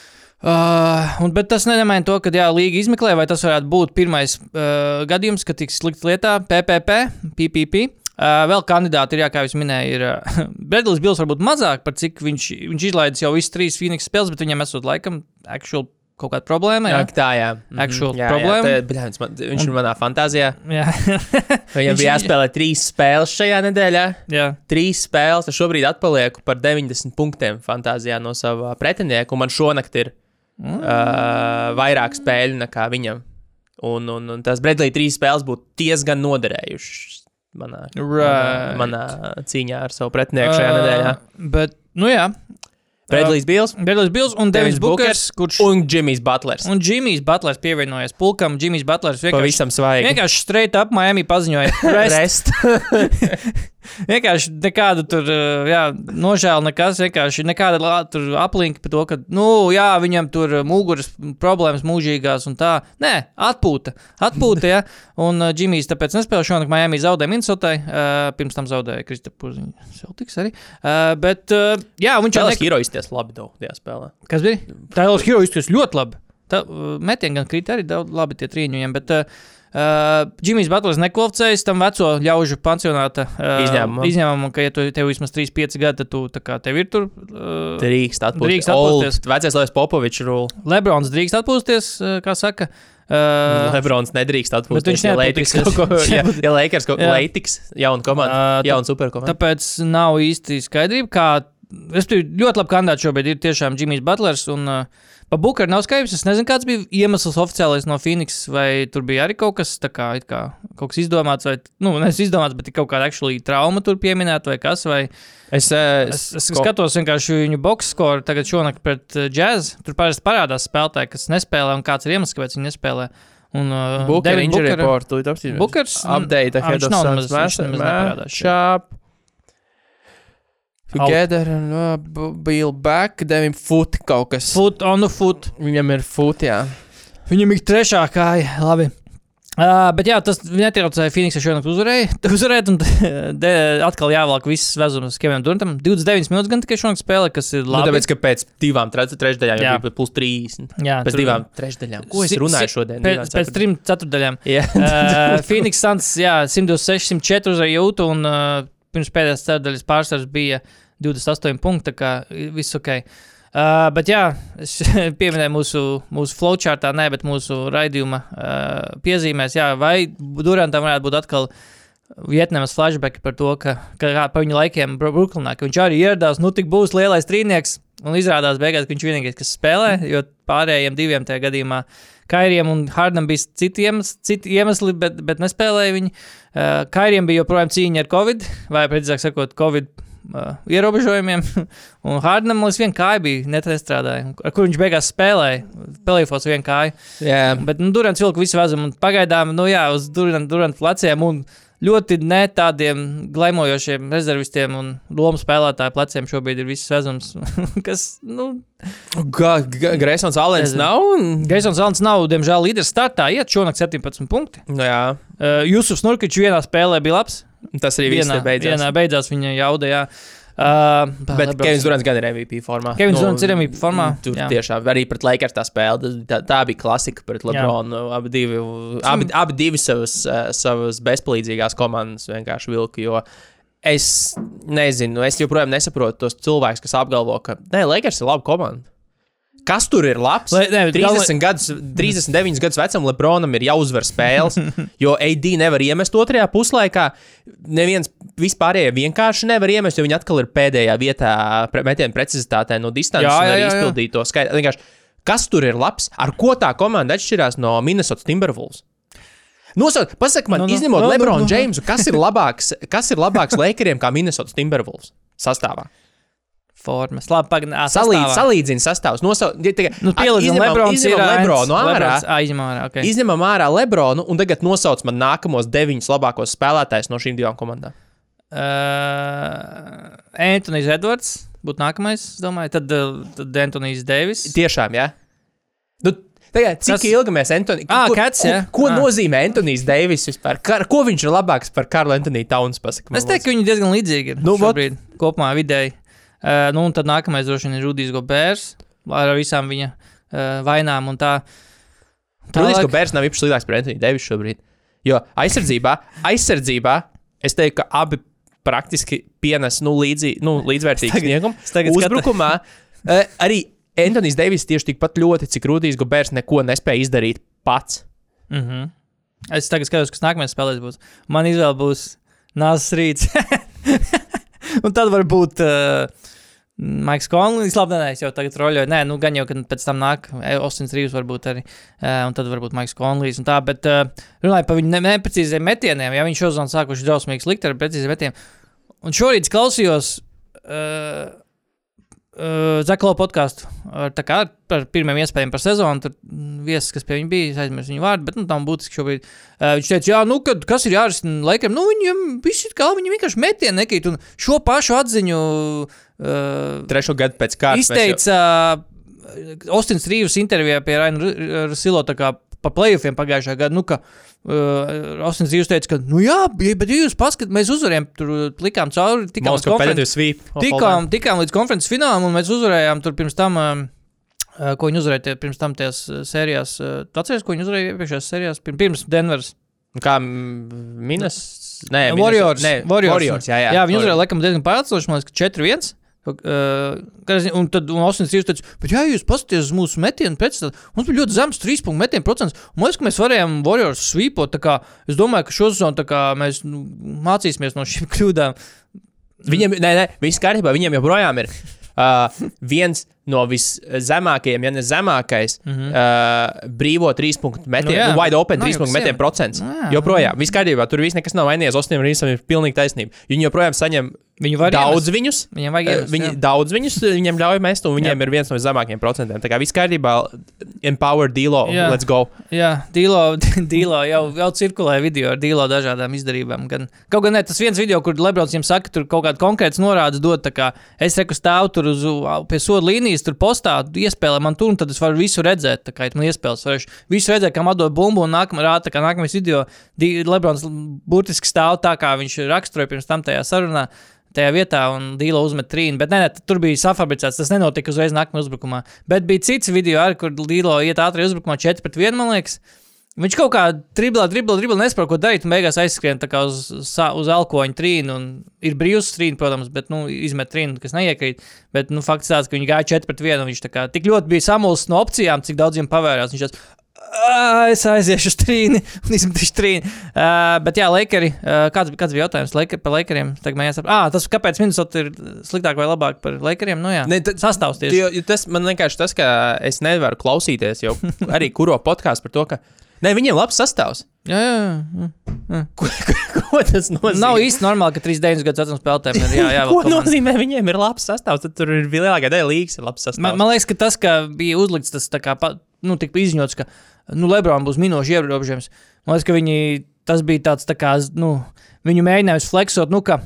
un, bet tas nenomaina to, ka jā, līga izmeklē, vai tas varētu būt pirmais uh, gadījums, kad tiks likt lietā PPP, PPP. Uh, vēl kandidāti ir, jā, kā jūs minējāt, ir uh, *laughs* Bredlis Bills varbūt mazāk par cik viņš, viņš izlaidis jau visas trīs Phoenix spēles, bet viņam esot laikam actual kaut kāda problēma. Jā, Jā, tā jā. Mhm. Actual jā, problēma. Jā, tā, bļā, man, viņš ir manā fantāzijā. jā. *laughs* Viņam Viņš- bija jāspēlē trīs spēles šajā nedēļā. jā. Trīs spēles, es šobrīd atpalieku par 90 punktiem fantāzijā no sava pretinieka, un man šonakt ir mm. uh, vairāk spēļu nekā viņam. Un, un, un tās Bredlī trīs spēles būtu diezgan noderējušas manā, Right. manā cīņā ar savu pretinieku šajā uh, nedēļā. Bet, nu jā. Bredlijs Bills Bredlis Bills un Devins Bukers, kurš un Džimijs Butlers. Un Džimijs Butlers pievienojies pulkam. Džimijs Butlers vienkārši, Pavisam svaigi. vienkārši straight up Miami paziņoja. *laughs* Rest. Rest. *laughs* vienkārši nekāda tur, uh, jā, nožēla nekas, vienkārši nekāda tur aplinka par to, ka, nu, jā, viņam tur muguras problēmas mūžīgās un tā. Nē, atpūta. Atpūta, jā. Un uh, Džimijs tāpēc nespēlēja šonakt Miami zaudēja Minnesotai, uh, pirms tam zaudēja Kristapuziņu Celtics arī. Uh, bet, uh, jā, viņš jau Čelis Hero izties labi daudz tajā spēlē. Kas bija? Tailors Hero izskatās ļoti labi. Tā, metieni gan krīt arī daudz labi tie trīņi viņam, bet uh, uh, Džimijs Butlers nekvalificējas tam veco ļaužu pansionāta uh, Izņēmumam. izņēmumam, ka, ja tu, tev vismaz 3-5 gadi, tad tu kā tev ir tur. Uh, Drīkst atpūsties. Drīkst atpūsties. Vecais Lēs Popovičs rule. Lebrons drīkst atpūsties, uh, kā saka. Uh, Lebrons nedrīkst atpūsties. viņš *laughs* Ja Lakers kaut ko, Jā. Lakers, jauna komanda, Ā, jauna superkomanda. Tāpēc nav īsti skaidrība, kā. Es ļoti labi kandidāts šobrīd. Ir tiešām Džimijs Butlers. Un uh, par Bukaru nav skaidrs. Es nezinu, kāds bija iemesls oficiālais no Phoenix. Vai tur bija arī kaut kas tā kā, kā kaut kas izdomāts, vai nu, nevis izdomāts, bet kaut kāda actually trauma tur pieminēta, vai kas. Vai... Es, eh, Es, es skatos vienkārši viņu boxe skoru tagad šonakt pret džēzu. Tur parasti parādās spēlētāji, kas nespēlē, un kāds ir iemesls, kāpēc viņi nespēlē. Un, Booker Devin injury report, tu apstīties. Bookers, Update ahead viņš nav nemaz- viņš neparādās. Together and uh, Bill back, Devin foot kaut kas. Foot on the foot. Viņam ir foot, jā. Viņam ir trešā kāja. Labi. Uh, bet jā, tas netraucēja Phoenixai šodien uzvarēt. *laughs* Uzvarēt, un de, atkal jāvelk viss vezums Kevim Durtam. 29 minūtes gan tikai šodien spēlē, kas ir Nu, labi. tāpēc, ka pēc divām treš- trešdaļām Jā. jau bija plus 30. jā, Pēc tur- divām trešdaļām. Ko es runāju šodien? Pēc, Divām pēc ceturtdaļām? trim ceturdaļām. Jā. uh, Phoenix Suns, jā, 126, 104 uzvarēja jūtu, un uh, pirms pēdējās ceturdaļas pārsvars bija 28 punkti, tā kā viss ok. Uh, bet jā, es *laughs* pieminēju mūsu, mūsu flowchartā, ne, bet mūsu raidījuma uh, piezīmēs, jā, vai Durantam varētu būt atkal Vietnamas flashback par to, ka, ka pa viņa laikiem Brooklynā, ka viņš arī ieradās, nu tik būs lielais trīnieks, un izrādās beigās, ka viņš vienīgais, kas spēlē, jo pārējiem diviem tajā gadījumā Kairiem un Hardam bija citi iemesli, citi iemesli bet, bet nespēlēja viņi. Uh, Kairiem bija joprojām cīņa ar Covid, vai precīzāk sakot, Covid uh, ierobežojumiem, *laughs* un Hardam līdz vienā kāja bija nestrādāja, ar kur viņš beigās spēlēja. Pelēfos vienā kāja. Jā, Bet nu, Durants vilka visu vezumu, un pagaidām, nu jā, uz Durant, Durant pleciem un ļoti ne tādiem glaimojošiem rezervistiem un lomu spēlētāju pleciem šobrīd ir viss vezums, *laughs* kas, nu, Greisons Alens nav. Geisons Alans nav, diemžēl, līderis startā, iet šonakt 17 punkti. Nu, jā, Uh, Jusufs Nurkičs vienā spēlē bija labs. tas arī Vienā, ir beidzies. vienā beidzās viņa jauda, jā. Uh, Bet Kevins Durants gan ir MVP formā. Kevins Durants ir MVP formā, Tur jā. tiešām arī pret Lakers tā spēle. Tā, tā bija klasika pret Lebronu. Abi divi, abi, abi divi savas, eh, savas bezpalīdzīgās komandas vienkārši vilka. Jo es nezinu, es joprojām nesaprotu tos cilvēkus, kas apgalvo, ka Lakers ir laba komanda. Kas tur ir labs? Lai- ne, bet 30 gadus, 39 gadus vecam Lebronam ir jāuzvar spēles, *laughs* jo AD nevar iemest otrajā puslaikā. Neviens vispārējie vienkārši nevar iemest, jo viņi atkal ir pēdējā vietā pre- metienu precizitātē no distances Jā, un jā, arī jā, jā. izpildīt to skaitu. Vienkārši, Kas tur ir labs? Ar ko tā komanda atšķirās no Minnesota Timberwolves? Nosauc, pasak man, no, nu, izņemot no, nu, Lebronu nu, nu. Džeimsu, kas ir labāks, kas ir labāks Lakeriem kā Minnesota Timberwolves sastāvā? Formas. Labi, pagaidām. Salīdz, salīdzina sastāvus. Nosauc, ja, tikai, Nu, Pielīdzinām, ir izņemam Lebronu ārā. Izņemam ārā, ok. Izņemam ārā Lebronu un tagad nosauc man nākamos deviņus labākos spēlētājus no šīm divām komandām. Uh, Antonius Edvards būtu nākamais, es domāju. Tad, tad Antonius Deivis. Tiešām, jā. Nu, tagad, cik Tas- ilgi mēs Antoni... Ā, ko, Cats, ko, ko Ā. nozīmē Antonijs Deivis vispār? Kar, ko viņš ir labāks par Karlu Antoniju Tauns? Pasaka, Es teiktu, ka viņi diezgan līdzīgi ir. Nu, šobrīd, kopumā vidēji. Uh, nu, un tad nākamais droši vien ir Rudijs Gobērs ar visām viņa uh, vainām un tā. Tālāk- ka Bērs nav īpaši sliktāks par Antoniju Deivisu šobrīd. Jo aizsardzībā, aizsardzībā es teiktu, ka abi praktiski pienes nu, līdzi, nu, līdzvērtīgu sniegumu. Uzbrukumā uh, arī Antonijs Deivis tieši tikpat ļoti, cik Rudijs Gobērs neko nespēja izdarīt pats. Mm -hmm. Es tagad skatos, kas nākamais spēlēs būs. Man izvēle būs Nācis Rīts. *laughs* un tad varbūt uh, Maiks Konlīs. Labi, nē, es jau tagad roļoju. Nē, nu gan jau, kad pēc tam nāk Ostins Rīvs varbūt arī. Uh, un tad varbūt Maiks Konlīs un tā. Bet uh, runājot par viņu ne neprecīziem metieniem, ja viņš šodien sākuši drausmīgi slikt ar precīziem metieniem. Un šorīt klausījos. Uh, Uh, Zeklo podkāstu ar, kā, par pirmiem iespējām par sezonu. Tur viesis, kas pie viņa bija, aizmirsu viņu vārdu, bet nu, tam būtiski šobrīd. Uh, viņš teica, jā, nu, kad, kas ir jārisina laikam, nu, viņam viss ir kā, viņi vienkārši metieni nekīt. Un šo pašu atziņu uh, Trešo gadu pēc kārtas. mēs jau- izteica uh, Ostins Rīvs intervijā pie Raina Silo tā kā pa playoffiem pagājušā gada. Nu, ka, uh, Ostins Rīvs teica, ka, nu jā, bet ja jūs paskatāt, mēs uzvarējām, tur likām cauri, tikām uz Moskva konferences. Tikām, tikām līdz konferences finālam, un mēs uzvarējām tur pirms tam. Um, uh, Ko viņi uzvarēja tie- pirms tam tajās uh, sērijās? uh, Tu atceries, ko viņi uzvarēja iepriekšējās sērijās? Pirms, Denveras. Kā mm, Minas? Nē, Warriors. Nē, Warriors. Warriors. Jā, jā. jā viņi uzvarēja laikam diezgan man liekas, 4-1. Uh, un tad un Ausins Rīvs teica, bet, ja jūs paskatāties uz mūsu metienu, pēc tam mums bija ļoti zems 3,5 metienu procents. Man liekas, ka mēs varējām Warriors svīpot. kā Es domāju, ka šo sezonu mēs nu, mācīsimies no šīm kļūdām. Viņiem, nē, nē, viss kārtībā. Viņiem joprojām ir uh, viens no viszemākajiem, ja ne zemākais, mm -hmm. uh, brīvo trīs punktu metienu. Nu nu, wide open nav trīs jau punktu metienu procents. Nu jā, joprojām, viss kārtībā. Tur viss nekas nav vainīgs. Ostiem Rīsam ir pilnīgi taisnība. Viņi joprojām saņem var daudz iemest. viņus. Viņiem vajag iemest, Viņi jā. daudz viņus viņiem ļauj mest, un viņiem Jā. ir viens no zemākajiem procentiem. Tā kā viss kārtībā, empower dealo, Jā. let's go. Jā, Dīlo, *laughs* Dīlo jau, jau cirkulē video ar Dīlo dažādām izdarībām. Gan, kaut gan ne, tas viens video, kur Lebrons viņam saka, tur kaut kāda konkrēta norādes dod. tā kā Es reku stāvu tur uz, pie soda līnijas, tur postā, iespēlē man tur, un tad es varu visu redzēt. Tā kā man iespējas, varēšu visu redzēt, kā man dod bumbu, un nākamā rāta, kā nākamais video, Lebrons burtiski stāv tā, kā viņš raksturoja pirms tam tajā sarunā. Tajā vietā, un Dīla uzmet trīnu. Bet, nē, nē, tur bija safabricēts. Tas nenotika uzreiz nākamajā uzbrukumā. Bet bija cits video, arī, kur Dīla iet ātri uzbrukumā 4 pret 1, man liekas. Viņš kaut kā driblā, driblā, driblā nespēja ko darīt, un beigās aizskrien uz, uz elkoņa trīnu. un Ir brīvs trīns, protams, bet nu, izmet trīnu, kas neiekrīt. Bet nu, fakts tāds, ka viņi gāja 4 pret 1. Viņš tā kā tik ļoti bija samulsis no opcijām, cik daudz viņam pavērās. Viņš tāds, "Ā, es aiziešu uz trīni *laughs* un izmetīšu trīni. Uh, bet, jā, Lakeri, uh, kāds, kāds bija jautājums Laker, par Lakeriem? Tagad man jāsaka, ah, tas, kāpēc Minnesota ir sliktāk vai labāk par Lakeriem? Nu, jā, Ne, tad- sastāvs tieši. Jo, jo tas man vienkārši tas, ka es nevaru klausīties jau *laughs* arī kuro podkāstu par to, ka ne, viņiem labs sastāvs. Jā, jā, jā. Ko, ko tas nozīmē? Nav īsti normāli, ka 39 gadus vecums spēlētājiem ir jā, jā, *laughs* Ko nozīmē, viņiem ir labs sastāvs? Tad tur ir lielākā daļa līgas, ir labs sastāvs. Man, man liekas, ka tas, ka bija uzlikts tas tā kā, nu, tik izņots, ka, nu, Lebrons būs minūšu ierobežojums. Man liekas, ka viņi, tas bija tāds, tā kā, nu, viņu mēģinājums fleksot, nu, ka,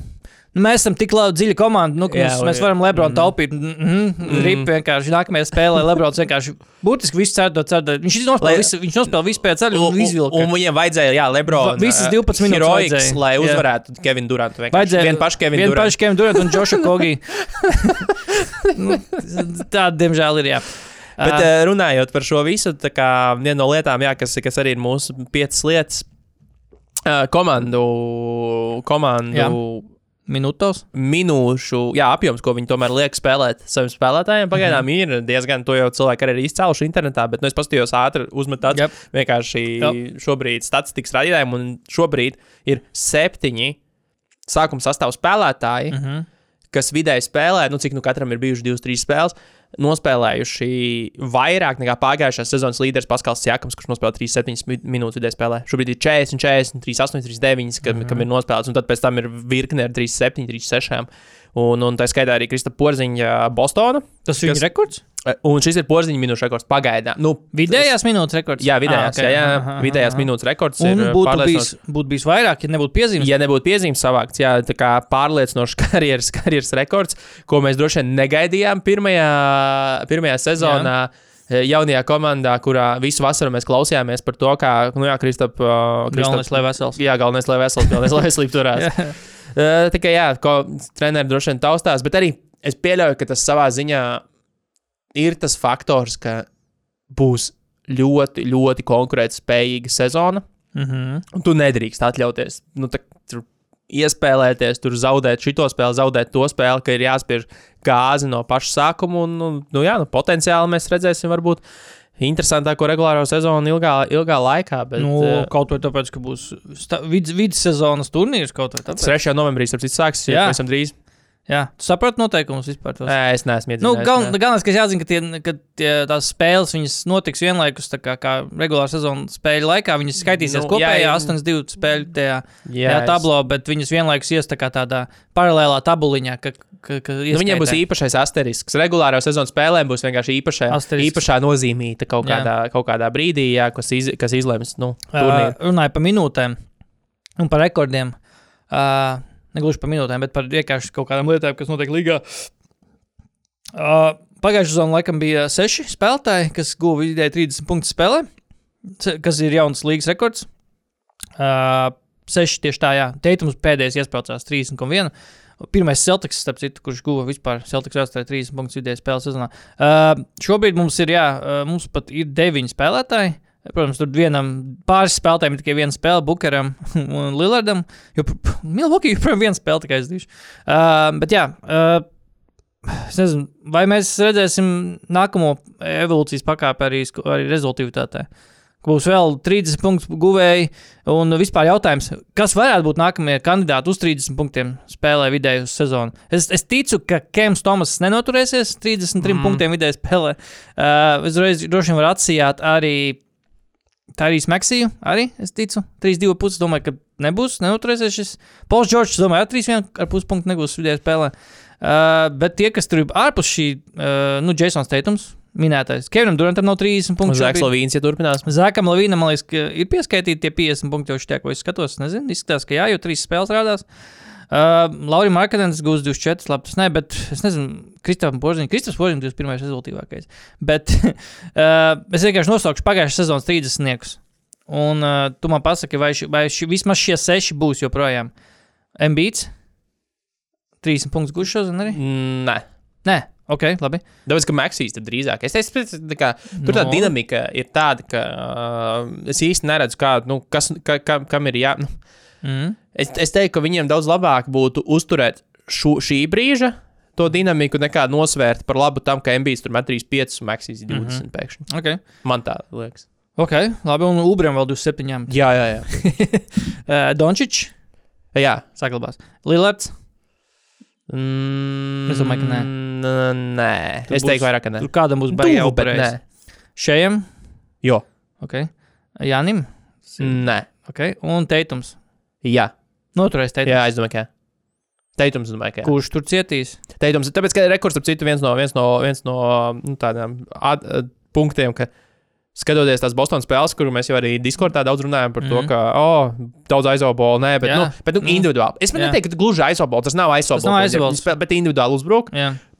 nu, mēs esam tik labi dziļa komanda, nu, ka Jā, mums, un- mēs varam Lebronu mm. taupīt. Mm -hmm, Mm. Rip vienkārši nākamajā spēlē Lebrons vienkārši burtiski visu ceru, ceru. Viņš nospēlēja visu, viņš nospēlēja visu pēc ceļa un izvilka. Un viņiem vajadzēja, jā, Lebrons. Visas 12 minūtes vajadzēja. lai Jā. uzvarētu Kevinu Durantu. Vajadzēja Vien pašu Kevinu Vien Durantu. pašu Kevinu Durantu un Džošu Kogi. *laughs* nu, tā, diemžēl, ir jā. Bet uh, runājot par šo visu, tā kā viena no lietām, jā, kas, kas arī ir mūsu piecas lietas, uh, komandu, komandu Jā. Minūtos. minūšu jā, apjoms, ko viņi tomēr liek spēlēt saviem spēlētājiem, pagaidām mm -hmm. ir diezgan, to jau cilvēki arī ir izcēluši internetā, bet nu, es paskatījos ātri, uzmetot Jep. vienkārši Jep. šobrīd statistikas radītājiem, un šobrīd ir septiņi sākuma sastāvā spēlētāji, mm. -hmm. kas vidēji spēlē, nu cik nu katram ir bijuši divas, trīs spēles. Nospēlējuši vairāk nekā pagājušās sezonas līderis Paskals Jakams, kurš nospēlēja 3,7 minūtes vidēji spēlē. Šobrīd ir 40, 40, 3,8, 3,9, kam, mm -hmm. kam ir nospēlēts, un tad pēc tam ir virkne ar 3,7, 3,6. Un, un tā skaitā arī Krista Porziņa Bostona. Tas ir Kas- rekords. Un šis ir Porziņa minūšu rekords pagaidām. Nu, Vidējās minūtes rekords. Jā, vidējās, Ah, ah, okay. jā, jā, Aha, vidējās aha. minūtes rekords. Un ir, būtu bijis, būtu bijis vairāk, ja nebūtu piezīmes. Ja nebūtu piezīmes savākts, jā, tā kā pārliecinošs *laughs* karjeras, karjeras rekords, ko mēs droši vien negaidījām pirmajā, pirmajā sezonā. Jā. Jaunajā komandā, kurā visu vasaru mēs klausījāmies par to, kā, nu, jā, Kristap, uh, Galvenais, lai vesels. Jā, galvenais, lai vesels, galvenais, lai veselība turās. *laughs* *laughs* Uh, tikai, jā, ko treneris droši vien taustās, bet arī es pieļauju, ka tas savā ziņā ir tas faktors, ka būs ļoti, ļoti konkurētspējīga sezona. Mhm. Un tu nedrīkst atļauties nu, tā, tur iespēlēties, tur zaudēt šo spēli, zaudēt to spēli, ka ir jāspiež gāzi no paša sākuma. Un, nu, nu, jā, nu, potenciāli mēs redzēsim, varbūt interesantāko regulāro sezonu ilgā, ilgā laikā. Bet, Nu, uh, kaut vai tāpēc, ka būs vidussezonas turnīrs kaut vai tāpēc. 3. novembrī tas sāksies jau pavisam drīz. Jā, tu saproti noteikumus vispār. Tos. Nē, es neesmu Nu, iedzinājies. gal, galvenais, kas jāzina, ka, tie, ka tie, tās spēles notiks vienlaikus kā, kā regulāra sezonas spēļu laikā. Viņas skaitīsies Nu, nu, kopējā jā, jā. 8-2 spēļu tajā, Jā, tajā es- tablo, bet viņas vienlaikus ies tā tādā paralēlā tabuliņā. Ka, ka, ka Nu, viņiem būs īpašais asterisks. Regulārā sezonas spēlēm būs vienkārši īpašā, Asterisks. īpašā nozīmīta kaut Jā. kādā, kaut kādā brīdī, jā, kas, iz, kas izlems nu, Uh, runāja par minūtēm un par rekordiem. Uh, negluži par minūtēm, bet par vienkārši kaut kādām lietām, kas notiek līgā. Uh, Pagājušajā sezonā laikam bija seši spēlētāji, kas guva vidēji 30 punktu spēlē, kas ir jauns līgas rekords. Uh, seši tieši tā, jā. Teitums pēdējais iespēlēcās 30,1. Pirmais Celtics, starp citu, kurš guva vispār Celtics vēsturē 30 punktus vidēji spēles sezonā. Uh, šobrīd mums ir, jā, mums pat ir deviņi spēlētāji. Protams, tur vienam pāris spēlētājiem ir tikai viena spēle, Bukaram *laughs* un Lillardam. Jo Milvokī joprojām *laughs* viena spēle tikai aizdīšu. Uh, bet jā, uh, es nezinu, vai mēs redzēsim nākamo evolūcijas pakāpi arī, arī rezultātā. Būs vēl 30 punktu guvēji, un vispār jautājums, kas varētu būt nākamie kandidāti uz 30 punktiem spēlē vidēji uz sezonu. Es, es ticu, ka Kems Tomas nenoturēsies 33 mm. punktiem vidēji spēlē. Uh, es reiz droši vien varu atsijāt arī Tā arī Smeksiju, arī es ticu. 3-2 puses, domāju, ka nebūs, nenoturēsies šis. Pols Čorčs, domāju, arī 3-1 punktu nebūs vidējā spēlē. Uh, bet tie, kas tur ir ārpus šī, uh, nu, Jasons Teitums, minētais. Kevinam Durantam nav 30 punktu. Zaks Lavīns, ja turpinās. Zākam Lavīnam, man liekas, ka ir pieskaitīti tie 50 punkti, jau šķiet, ko es skatos. Nezinu, izskatās, ka jā, jo trīs spēles rādās. Uh, Laurim Markadens gūs 24, labi, tas ne, bet es nezinu, Kristofam Porziņam, Kristofs Porziņam 21 rezultātīvākais. Bet *laughs* uh, es vienkārši nosaukšu pagājušās sezonas 30 niekus. Un uh, tu man pasaki, vai, ši, vai ši, vismaz šie seši būs joprojām. Mbīts 30 punktus gūs šodien arī? Nē, Nē, Ok, labi. Tāpēc, ka Maksīs tur drīzāk. Es teicu, tā kā, tur tā No. dinamika ir tāda, ka uh, es īsti neredzu, kā, nu, kas, ka, ka, kam ir jā. Nu, Mm. es, es teiktu, ka viņiem daudz labāk būtu uzturēt šo, šī brīža to dinamiku, nekā nosvērt par labu tam, ka MBS tur met 3,5 un Maksīs 20 mm -hmm. pēkšņi. Ok, Man tā liekas. ok, labi. Un Ubram vēl 27. Jā, jā, jā. *laughs* Uh, Dončičs jā. saglabās. Lillards. Mm, Es domāju, ka nē. Nē, Tur es teiktu, vairāk, ka nē. Tur kādam būs baigta nē. operēs. Šejam. Jo. Ok. Jānim. Nē. Ok. Un Teitums. Jā. Noturēs Teitums. Jā, es domāju, ka. Teitums, es domāju, ka jā. Kurš tur cietīs? Teitums, tāpēc, ka rekords, ap citu, viens no, viens no, viens no nu, tādām ad, ad, punktiem, ka skatoties tās Bostonas spēles, kur mēs jau arī Discordā daudz runājam par mm -hmm. to, Mhm. ka, oh, daudz aizobolu, nē, bet, Jā. nu, bet nu, Nu. individuāli. Es neteiktu, ka gluži aizobolu, tas nav aizobolu. nav aizsobols. Bet individuāli uzbruk.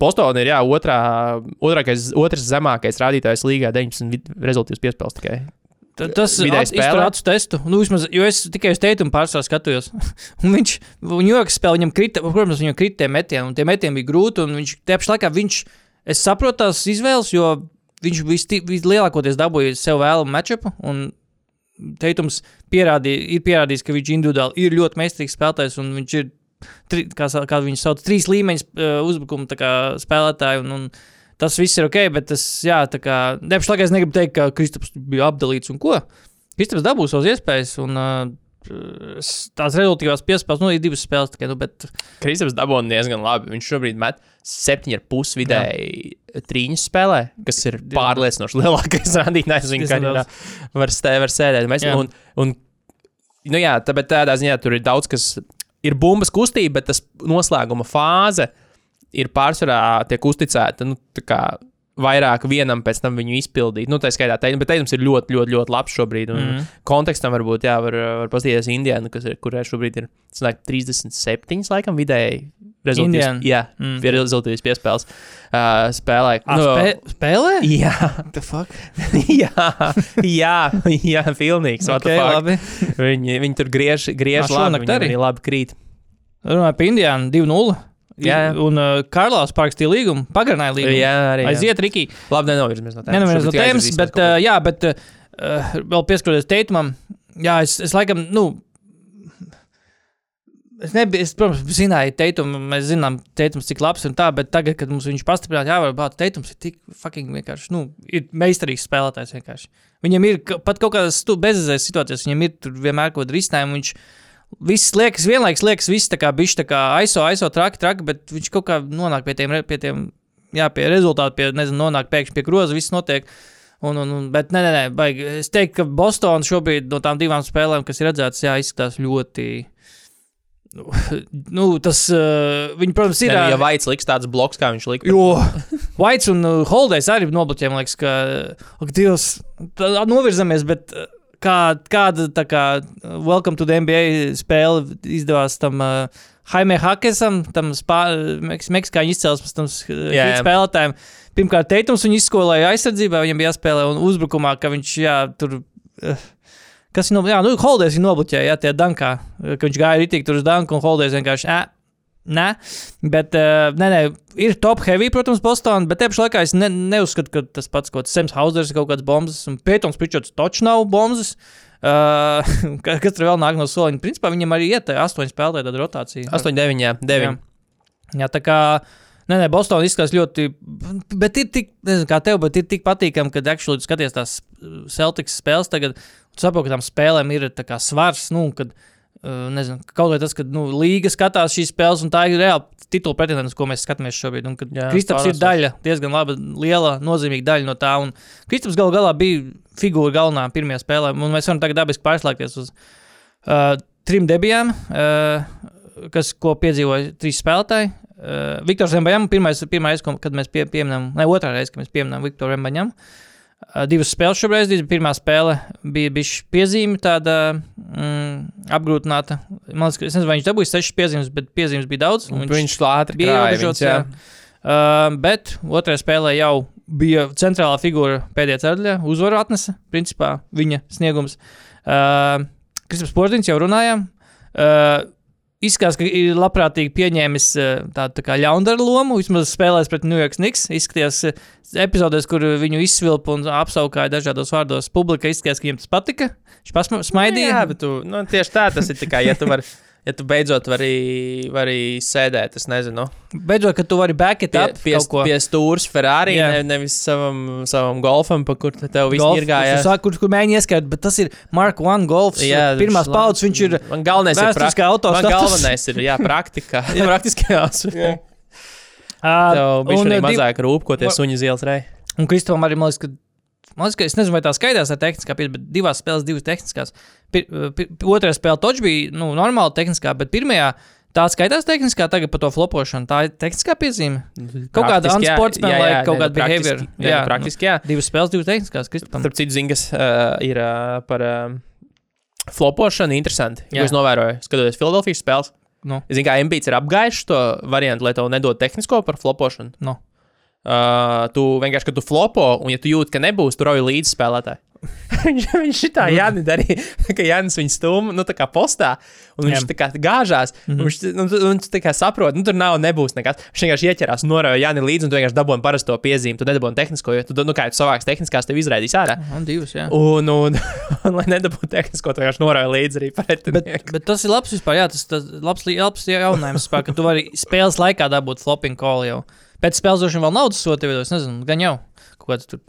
Bostonā ir jā, otrā, otrākais, otrs zemākais rādītājs līgā, 19 vid- rezultātus piespēles tikai. Ta- Tas spēlē? acu testu. Nu, vismaz, jo es tikai uz teikumu pārsvarā skatījos. *laughs* un viņš, joks spēlē, viņam krita, protams, viņam krita tie metieni, un tie metieni bija grūti. Un viņš, tie pašā laikā, viņš, es saprotu tās izvēles, jo viņš visti- vislielākoties dabūja sev vēlamu matčupu. Un teikums pierādīja, ir pierādījis, ka viņš individuāli ir ļoti meistarīgs spēlētājs, un viņš ir, tri, kā, kā viņš sauc, trīs līmeņus uh, uzbrukuma tā kā spēlētāji. Un, un, Tas viss ir ok, bet tas, jā, tā kā, nepš laikā es negribu teikt, ka Kristaps bija apdalīts un ko. Kristaps dabūs savas iespējas, un uh, tās rezultātās piespēles, nu, ir divas spēles tikai, nu, bet Kristaps dabūja diezgan labi. Viņš šobrīd met 7,5 vidēji trīņas spēlē, kas ir pārliecinoši *laughs* lielākais rādītājs viņa karjerā. Var, stē, var sēdēt. Mēs, Jā. un, un, nu jā, tāpēc tādā ziņā tur ir daudz, kas ir bumbas kustība, bet tas noslēguma fāze ir pārsvarā tiek uzticēta. Nu, tā Vairāk vienam pēc tam viņu izpildīt. Nu, tā skaitā, teikums, bet teikums ir ļoti, ļoti, ļoti labs šobrīd. Un mm. Kontekstam varbūt, jā, var, var paskatīties Indijā, kas ir, kurai šobrīd ir sanāk, 37, laikam, vidēji rezultāts. Jā, Mm. pie rezultātu piespēles uh, spēlē. Ah, spē, spēlē? Jā, The fuck? *laughs* jā, jā, jā, pilnīgs. Okay, fuck. labi. Viņi, viņi tur griež, griež Ā, labi, viņi arī? labi krīt. Runājot par Indiānu 2-0. Jā, jā. Un uh, Karlās parakstīja līgumu, pagarināja līgumu. Jā, arī. jā. Aiziet, Riki. Labi, nenovirzamies no tēmas. Neviens no tēmas, aizvirzīsimies bet, uh, jā, bet uh, vēl pieskaroties teikumam, jā, es, es laikam, nu, es nebiju, es, protams, zināju teikumu, mēs zinām, teikums, cik labs un tā, bet tagad, kad mums viņš pastiprināja, jā, varbūt teikums ir tik fucking vienkārši, nu, ir meistarīgs spēlētājs vienkārši. Viņam ir pat kaut kādas bezizējas situācijas, viņam ir tur vienmēr kaut kāda risinājuma, Viss liekas, vienlaikus liekas, viss tā kā bijis tā kā aizo, aizo, traki, traki, bet viņš kaut kā nonāk pie tiem, pie tiem jā, pie rezultātu, pie, nezinu, nonāk pēkšņi pie groza, viss notiek. Un, un, un, bet, nē, nē, nē, baigi. Es teiktu, ka Bostonā šobrīd no tām divām spēlēm, kas ir redzētas, jā, izskatās ļoti. Nu, *laughs* nu tas, uh, viņi, protams, ir. Nē, nu, Ja Vaits liks tāds bloks, kā viņš lika. Jo Vaits un Holdejs arī nobloķēja, man liekas, ka, ak, Dievs, tā, novirzamies, bet uh, kā, kāda tā kā uh, Welcome to the NBA spēle izdevās tam uh, Jaime Hakesam, tam meksikāņu izcelsmes tam hit jā. spēlētājiem. Pirmkārt, Teitums viņu izskolēja aizsardzībā, viņam bija jāspēlē un uzbrukumā, ka viņš, jā, tur. Uh, Kas no, jā, nu, Holdejs ir nobloķējis, jā, tie dankā, uh, ka viņš gāja ritīgi tur uz danku, un Holdejs vienkārši, ē, Nē, bet uh, nē, nē, ir top heavy, protams, Bostonā, bet te pašā laikā es ne, neuzskatu, ka tas pats kaut kāds Sems Hausers ir kaut kāds bombas, un Pētons Pričots taču nav bombas. Uh, *laughs* ka- kas tur vēl nāk no soliņa? Principā viņam arī iet astoņi spēlētāji, tad rotācija. 8, 9, jā, 9. Jā. Jā, tā kā. Nē, nē, Bostonā izskatās ļoti. Bet ir tik, nezinu, kā tev, bet ir tik patīkami, kad actually tu skaties tās Celtics spēles tagad. Tu saproti, ka tām spēlēm ir svars, nu, kad, uh, nezinu, kaut vai tas, ka, nu, līga skatās šīs spēles, un tā ir reāli titula pretendents, ko mēs skatāmies šobrīd. Kristaps ir daļa, diezgan laba, liela, nozīmīga daļa no tā. Kristaps gal galā bija figūra galvenā pirmajā spēlē, un mēs varam tagad dabiski pārslēgties uz uh, trim debijām, uh, kas, ko piedzīvoja trīs spēlētāji. Uh, Viktors Zembaņam, pirmais, ko- kad mēs pie, pieminam, ne otrā reize, kad mēs pieminam Viktoru Zembaņam. Uh, divas spēles bija. pirmā spēle bija bijusi piezīme, tāda mm, apgrūtināta. Man liekas, nezinu, vai viņš dabūja sešas piezīmes, bet piezīmes bija daudz. un Viņš, viņš ātri bija ierobežots. Uh, bet otrajā spēlē jau bija centrālā figūra pēdējā ceturtajā. Uzvaru atnesa, principā, viņa sniegums. Uh, Kristaps Porziņš jau runājām. Uh, Izskatās, ka ir labprātīgi pieņēmis eh, tādu tā ļaundaru lomu. Vismaz spēlēs pret New York Knicks. Izskatījās eh, epizodēs, kur viņu izsvilpa un apsaukāja dažādos vārdos. Publika izskatījās, ka viņiem tas patika. Viņš pasmaidīja. Jā, bet tu, nu, tieši tā tas ir. Kā, ja tu vari, ja tu beidzot vari, vari sēdēt, es nezinu, Beidzot, ka tu vari backit pie, up pie, ko. pie stūra Ferrari, Jā. ne, nevis savam, savam golfam, pa kur te tev viss ir gājis. tu sāki, Kur, kur mēģini ieskaidrot, bet tas ir Mark One golfs. Jā, pirmās viņš paudzes viņš ir. Man galvenais ir auto Man status. galvenais ir, jā, praktika. *laughs* jā, praktiskajās. Ā, *laughs* Tev bija arī eh, mazāk rūp, ko tie suņi zils rei. Un Kristofam arī, man liekas, ka, man liekas, ka es nezinu, vai tā skaidrs ar tehniskā pieeja, bet divās spēlēs, divas tehniskās. Pir, pir, otrajā spēlē toč bija nu, normāli tehniskā, bet pirmajā tā skaitās tehniskā, tagad par to flopošanu. Tā ir tehniskā piezīme. Kaut kāda jā. Jā, jā, kaut kāda nu, praktiski- behavior. nē, Jā, nu, Praktiski, jā. Divas spēles, divas tehniskās. Kristofam. Starp citu, zingas uh, ir uh, par uh, flopošanu interesanti. Jā. Es novēroju, skatoties Filadelfijas spēles. Nu. Es zinu, kā MBC ir apgājuši to variantu, lai tev nedod tehnisko par flopošanu. Nu. Uh, tu vienkārši, kad tu flopo, un ja tu jūti, ka nebūs, tu rauj līdzi spēlētāji. *laughs* viņš viņš šitā Jānis darīja, *laughs* ka Jānis viņu stūma, nu, tā kā postā, un viņš Jā. tā kā gāžās, mm -hmm. un viņš, nu, un tu tā kā saprot, nu, tur nav, nebūs nekas. Viņš vienkārši ieķerās, norauja Jāni līdzi, un tu vienkārši dabūji parasto piezīmi, tu nedabūji tehnisko, jo tu, nu, kā tu savāks tehniskās, tev izraidīs ārā. Un divas, jā. Un, un, *laughs* un, lai nedabūtu tehnisko, tu vienkārši norauja līdzi arī Bet, pretinieku. bet tas ir labs vispār, jā, tas ir labs, labs jauninājums, vispār, ka tu vari spēles laikā dabūt flopping call jau. Pēc spēles droši vien vēl naudas soti, es nezinu, gan jau. Kaut kāds tur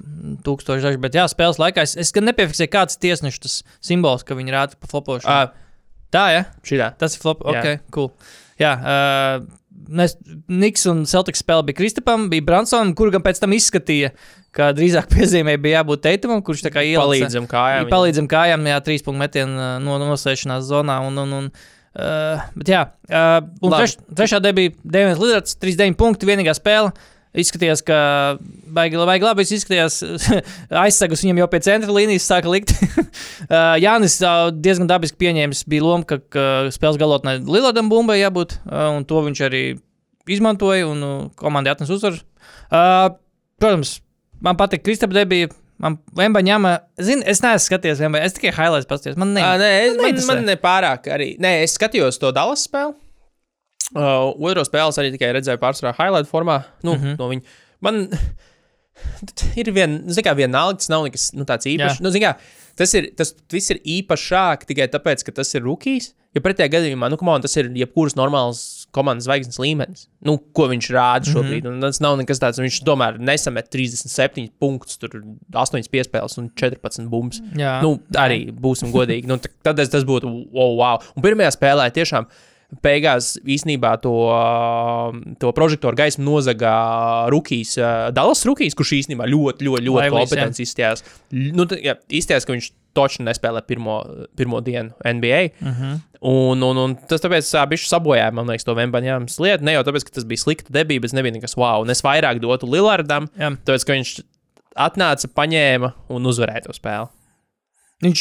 tūkstoši daži, bet jā, spēles laikā es, es gan nepiefiksēju, kāds ir tiesneša tas simbols, ka viņi rāda pa flopošanu. Uh, Tā, jā, šitā. tas ir flop. Jā. Ok, cool. Jā, uh, mēs, Niks un Celtics spēle bija Kristapam, bija Bransonam, kur gan pēc tam izskatīja, ka drīzāk *laughs* piezīmē bija jābūt Teitumam, kurš tā kā ielica. Palīdzam kājām. Jā, palīdzam kājām, jā, trīs punktu metienu no nosēšanās zonā. Un, un, un, uh, bet jā, uh, un Labi. treš, trešā debija Dēmons Lidards, 39 punkti, vienīgā spēle. Izskatījās, ka baigi, baigi labi izskatījās. *laughs* aizsagus viņam jau pie centra līnijas sāka likt. uh, *laughs* Jānis uh, diezgan dabiski pieņēmis, bija loma, ka, ka spēles galotnē Liladam bumbai jābūt, uh, un to viņš arī izmantoja, un uh, komandai atnes uzvaru. Uh, protams, man patīk Kristapa debija. Man Vemba ņēma, zinu, es neesmu skatījies Vemba, es tikai highlights paskatījos. Man ne, Ā, nē, es, man, neinteresē. man nepārāk arī. Nē, es skatījos to Dallas spēli. Uh, otro spēli es arī tikai redzēju pārsvarā highlight formā. Nu, mm. -hmm. no viņa. Man *laughs* ir viena, zināmā mērā, vienalga, tas nav nekas nu, tāds īpašs. Jā. Nu, kā, tas, ir, tas viss ir īpašāk tikai tāpēc, ka tas ir rookies. Jo pretējā gadījumā, nu, on, tas ir jebkuras normālas komandas zvaigznes līmenis. Nu, ko viņš rāda šobrīd. Mm -hmm. Tas nav nekas tāds. Viņš tomēr nesamet 37 punktus, tur 8 piespēles un 14 bumbas. Jā. Nu, arī būsim godīgi. Nu, tad es- tas būtu wow, wow. Un pirmajā spēlē tiešām beigās īstenībā to, to prožektoru gaismu nozaga Rukijs, ā, Dallas Rukijs, kurš īstenībā ļoti, ļoti, ļoti kompetents izstājās. Nu, jā, izstājās, ka viņš točni nespēlē pirmo, pirmo dienu NBA. Uh -huh. Un, un, un tas tāpēc viņš sabojāja, man liekas, to Vembaņāmas lietu. Ne jau tāpēc, ka tas bija slikta debija, bet nebija nekas wow. Un es vairāk dotu Lillardam, Jā. tāpēc, ka viņš atnāca, paņēma un uzvarēja to spēli. Viņš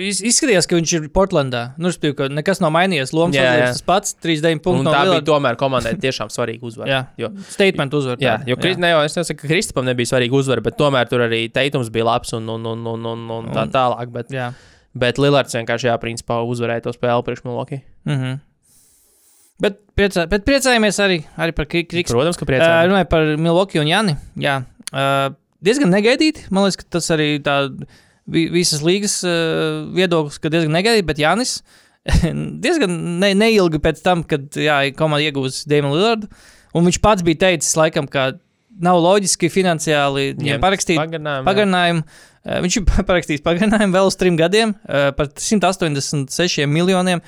iz- izskatījās, ka viņš ir Portlandā. Nu, es pieņemu, ka nekas nav mainījies. Lomas Jā, jā. tas pats, 39 Un punkti. no tā bija Lillard. tomēr komandai tiešām svarīga *laughs* uzvara. Jā, Jo, statement uzvar. jā, jo Kri, ne jau es nesaku, ka Kristupam nebija svarīga uzvara, bet tomēr tur arī teikums bija labs un, un, un, un, un, un tā tālāk. Bet, Jā. Bet Lillards vienkārši, jā, principā uzvarēja to spēli priekš Milwaukee. Mm -hmm. Bet, priecā, bet priecājamies arī, arī par Kriks. Protams, ka Uh, priecājos. runāju par Milwaukee un Jani. Jā, uh, diezgan negaidīti. Man liekas, ka tas arī tā vi- visas līgas uh, viedoklis, ka diezgan negaidīti, bet Janis *laughs* diezgan ne, neilgi pēc tam, kad jā, komanda iegūs Dēmonu Lillardu. Un viņš pats bija teicis, laikam, ka nav loģiski finansiāli viņiem parakstīt pagarinājumu. pagarinājumu. Uh, Viņš ir *laughs* parakstījis pagarinājumu vēl uz trim gadiem uh, par 186 miljoniem,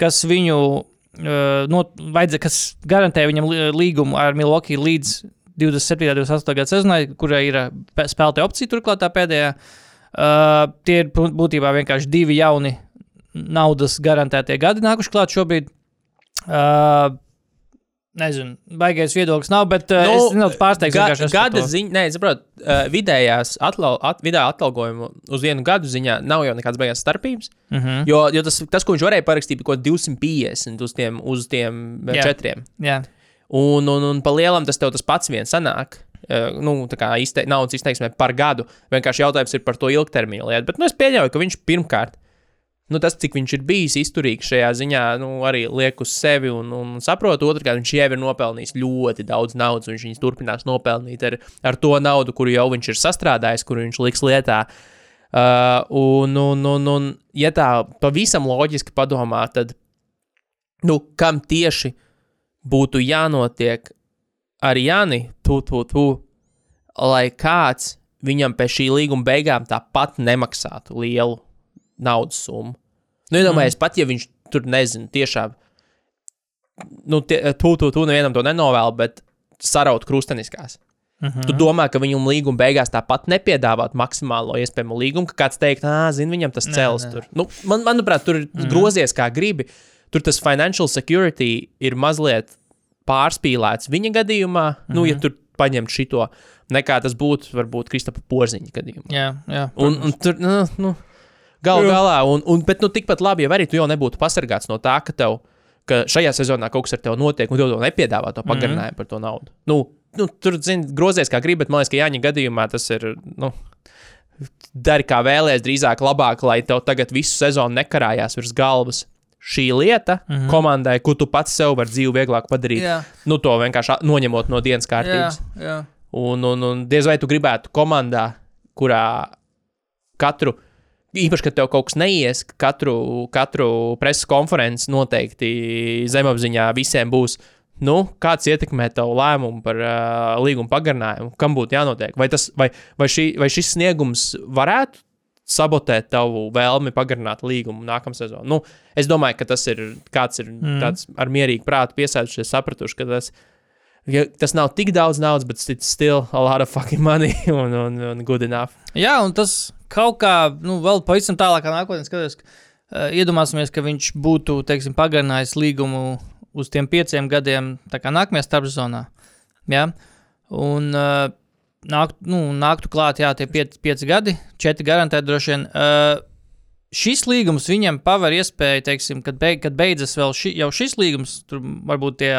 kas viņu uh, no, vajadzēja, kas garantē viņam līgumu ar Milwaukee līdz 27. un 28. gada sezonai, kurai ir spēlētāja opcija turklāt tā pēdējā. Uh, tie ir bū- būtībā vienkārši divi jauni naudas garantētie gadi nākuši klāt šobrīd. Uh, Nezinu, baigais viedoklis nav, bet uh, Nu, es nedaudz pārsteigts. Ga, gada to. ziņa, nē, saprotu, uh, vidējās atlau, at, vidējā atalgojuma uz vienu gadu ziņā nav jau nekādas beigās starpības. Uh -huh. Jo, jo tas, tas, ko viņš varēja parakstīt, bija kaut kāds 250 uz tiem, uz tiem. Jā. četriem. Jā, Un, un, un pa lielam tas tev tas pats viens sanāk. Uh, nu, tā kā izte, naudas izteiksmē par gadu. Vienkārši jautājums ir par to ilgtermiņa lietu. Bet nu, es pieļauju, ka viņš pirmkārt nu, tas, cik viņš ir bijis izturīgs šajā ziņā, nu, arī liek uz sevi un, un saprot. Otrkārt, viņš jau ir nopelnījis ļoti daudz naudas, un viņš viņus turpinās nopelnīt ar, ar to naudu, kuru jau viņš ir sastrādājis, kuru viņš liks lietā. Uh, un, un, un, un, ja tā pavisam loģiski padomā, tad, nu, kam tieši būtu jānotiek ar Jāni, tu, tu, tu, lai kāds viņam pēc šī līguma beigām tāpat nemaksātu lielu naudas summu. Nu, iedomājieties, mm. pat ja viņš tur nezina, tiešām, nu, tie, tu, tu, tu nevienam to nenovēl, bet saraut krusteniskās. Mm -hmm. Tu domā, ka viņam līguma beigās tāpat nepiedāvāt maksimālo iespējamo līgumu, ka kāds teikt, ah, zini, viņam tas cels nē. tur. Nu, man, manuprāt, tur ir mm -hmm. grozies kā gribi. Tur tas financial security ir mazliet pārspīlēts viņa gadījumā, mm -hmm. nu, ja tur paņemt šito, nekā tas būtu varbūt Kristapa Porziņa gadījumā. Jā, jā. Un, un tur, nu, nu galu galā, un, un, bet nu, tikpat labi, ja arī tu jau nebūtu pasargāts no tā, ka tev ka šajā sezonā kaut kas ar tevi notiek, un tev to nepiedāvā to pagarinājumu mm -hmm. par to naudu. Nu, nu, tur, zini, grozies kā gribi, bet man liekas, ka Jāņa gadījumā tas ir. Nu, Dari kā vēlējies, drīzāk labāk, lai tev tagad visu sezonu nekarājās virs galvas. Šī lieta mm -hmm. komandai, ko tu pats sev vari dzīvi vieglāk padarīt, Jā. nu, to vienkārši noņemot no dienas kārtības. jā. Un, un, un diez vai tu gribētu komandā, kurā katru, īpaši, kad tev kaut kas neies, ka katru, katru preses konferenci noteikti zemapziņā visiem būs. Nu, kāds ietekmē tavu lēmumu par uh, līguma pagarinājumu? Kam būtu jānotiek? Vai, tas, vai, vai, šī, vai šis sniegums varētu sabotēt tavu vēlmi pagarināt līgumu nākamā sezonā? Nu, es domāju, ka tas ir kāds ir mm. tāds ar mierīgu prātu piesēdušies, sapratuši, ka tas, ja, tas nav tik daudz naudas, bet it's still a lot of fucking money *laughs* un, un, un good enough. Jā, un tas kaut kā, nu, vēl pavisam tālākā nākotnē skaties, uh, iedomāsimies, ka viņš būtu, teiksim, pagarinājis līgumu uz tiem pieciem gadiem, tā kā nākamajā starpzonā. Jā, un uh, nāk, nu, nāktu klāt, jā, tie pieci, pieci gadi, četri garantēti droši vien. Uh, Šis līgums viņam paver iespēju, teiksim, kad, beig, kad beidzas vēl ši, šis līgums, tur varbūt tie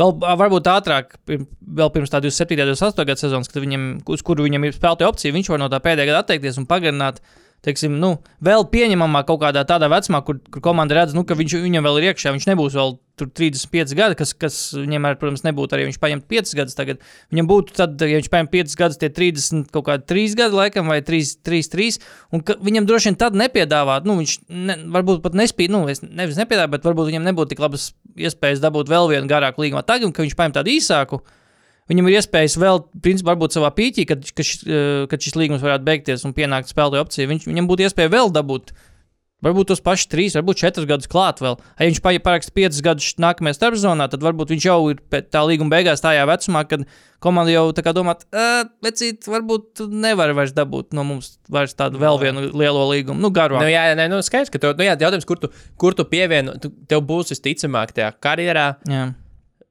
Vēl, varbūt ātrāk, vēl pirms tā 27. un 28. gada sezonas, kad viņam, uz kuru viņam ir spēlēta opcija, viņš var no tā pēdējā gada atteikties un pagarināt. Teiksim, nu, vēl pieņemamā kaut kādā tādā vecumā, kur, kur komanda redz, nu, ka viņš, viņam vēl ir iekšā. Viņš nebūs vēl tur 35 gadi, kas, kas viņam, ar, protams, nebūtu arī. ja Viņš paņem 5 gadus tagad. Viņam būtu tad, ja viņš paņem 5 gadus, tie 30 kaut kādi 3 gadi, laikam, vai 3, 3, 3. Un viņam droši vien tad nepiedāvāt, nu, viņš ne, varbūt pat nespēja, nu, nevis nepiedāvāt, bet varbūt viņam nebūtu tik labas iespējas dabūt vēl vienu garāku līgumu. Tagad, kad viņš paņem tādu īsāku, viņam ir iespējas vēl, principā, varbūt savā pīķī, kad, kad, šis, eh, kad šis līgums varētu beigties un pienākt spēlētāju opcija. Viņš, viņam būtu iespēja vēl dabūt. Varbūt tos pašus trīs, varbūt četrus gadus klāt vēl. Ja viņš pa- paraksta piecus gadus nākamajā starpzonā, tad varbūt viņš jau ir tā līguma beigās tajā vecumā, kad komanda jau tā kā domā, vecīt, varbūt tu nevari vairs dabūt no mums vairs tādu vēl vienu lielo līgumu, nu garu. Nu, jā, nē, nu, skaidrs, ka tev, nu, jā, jautājums, kur tu, kur tu pievieno, tev būs visticamāk tajā karjerā jā.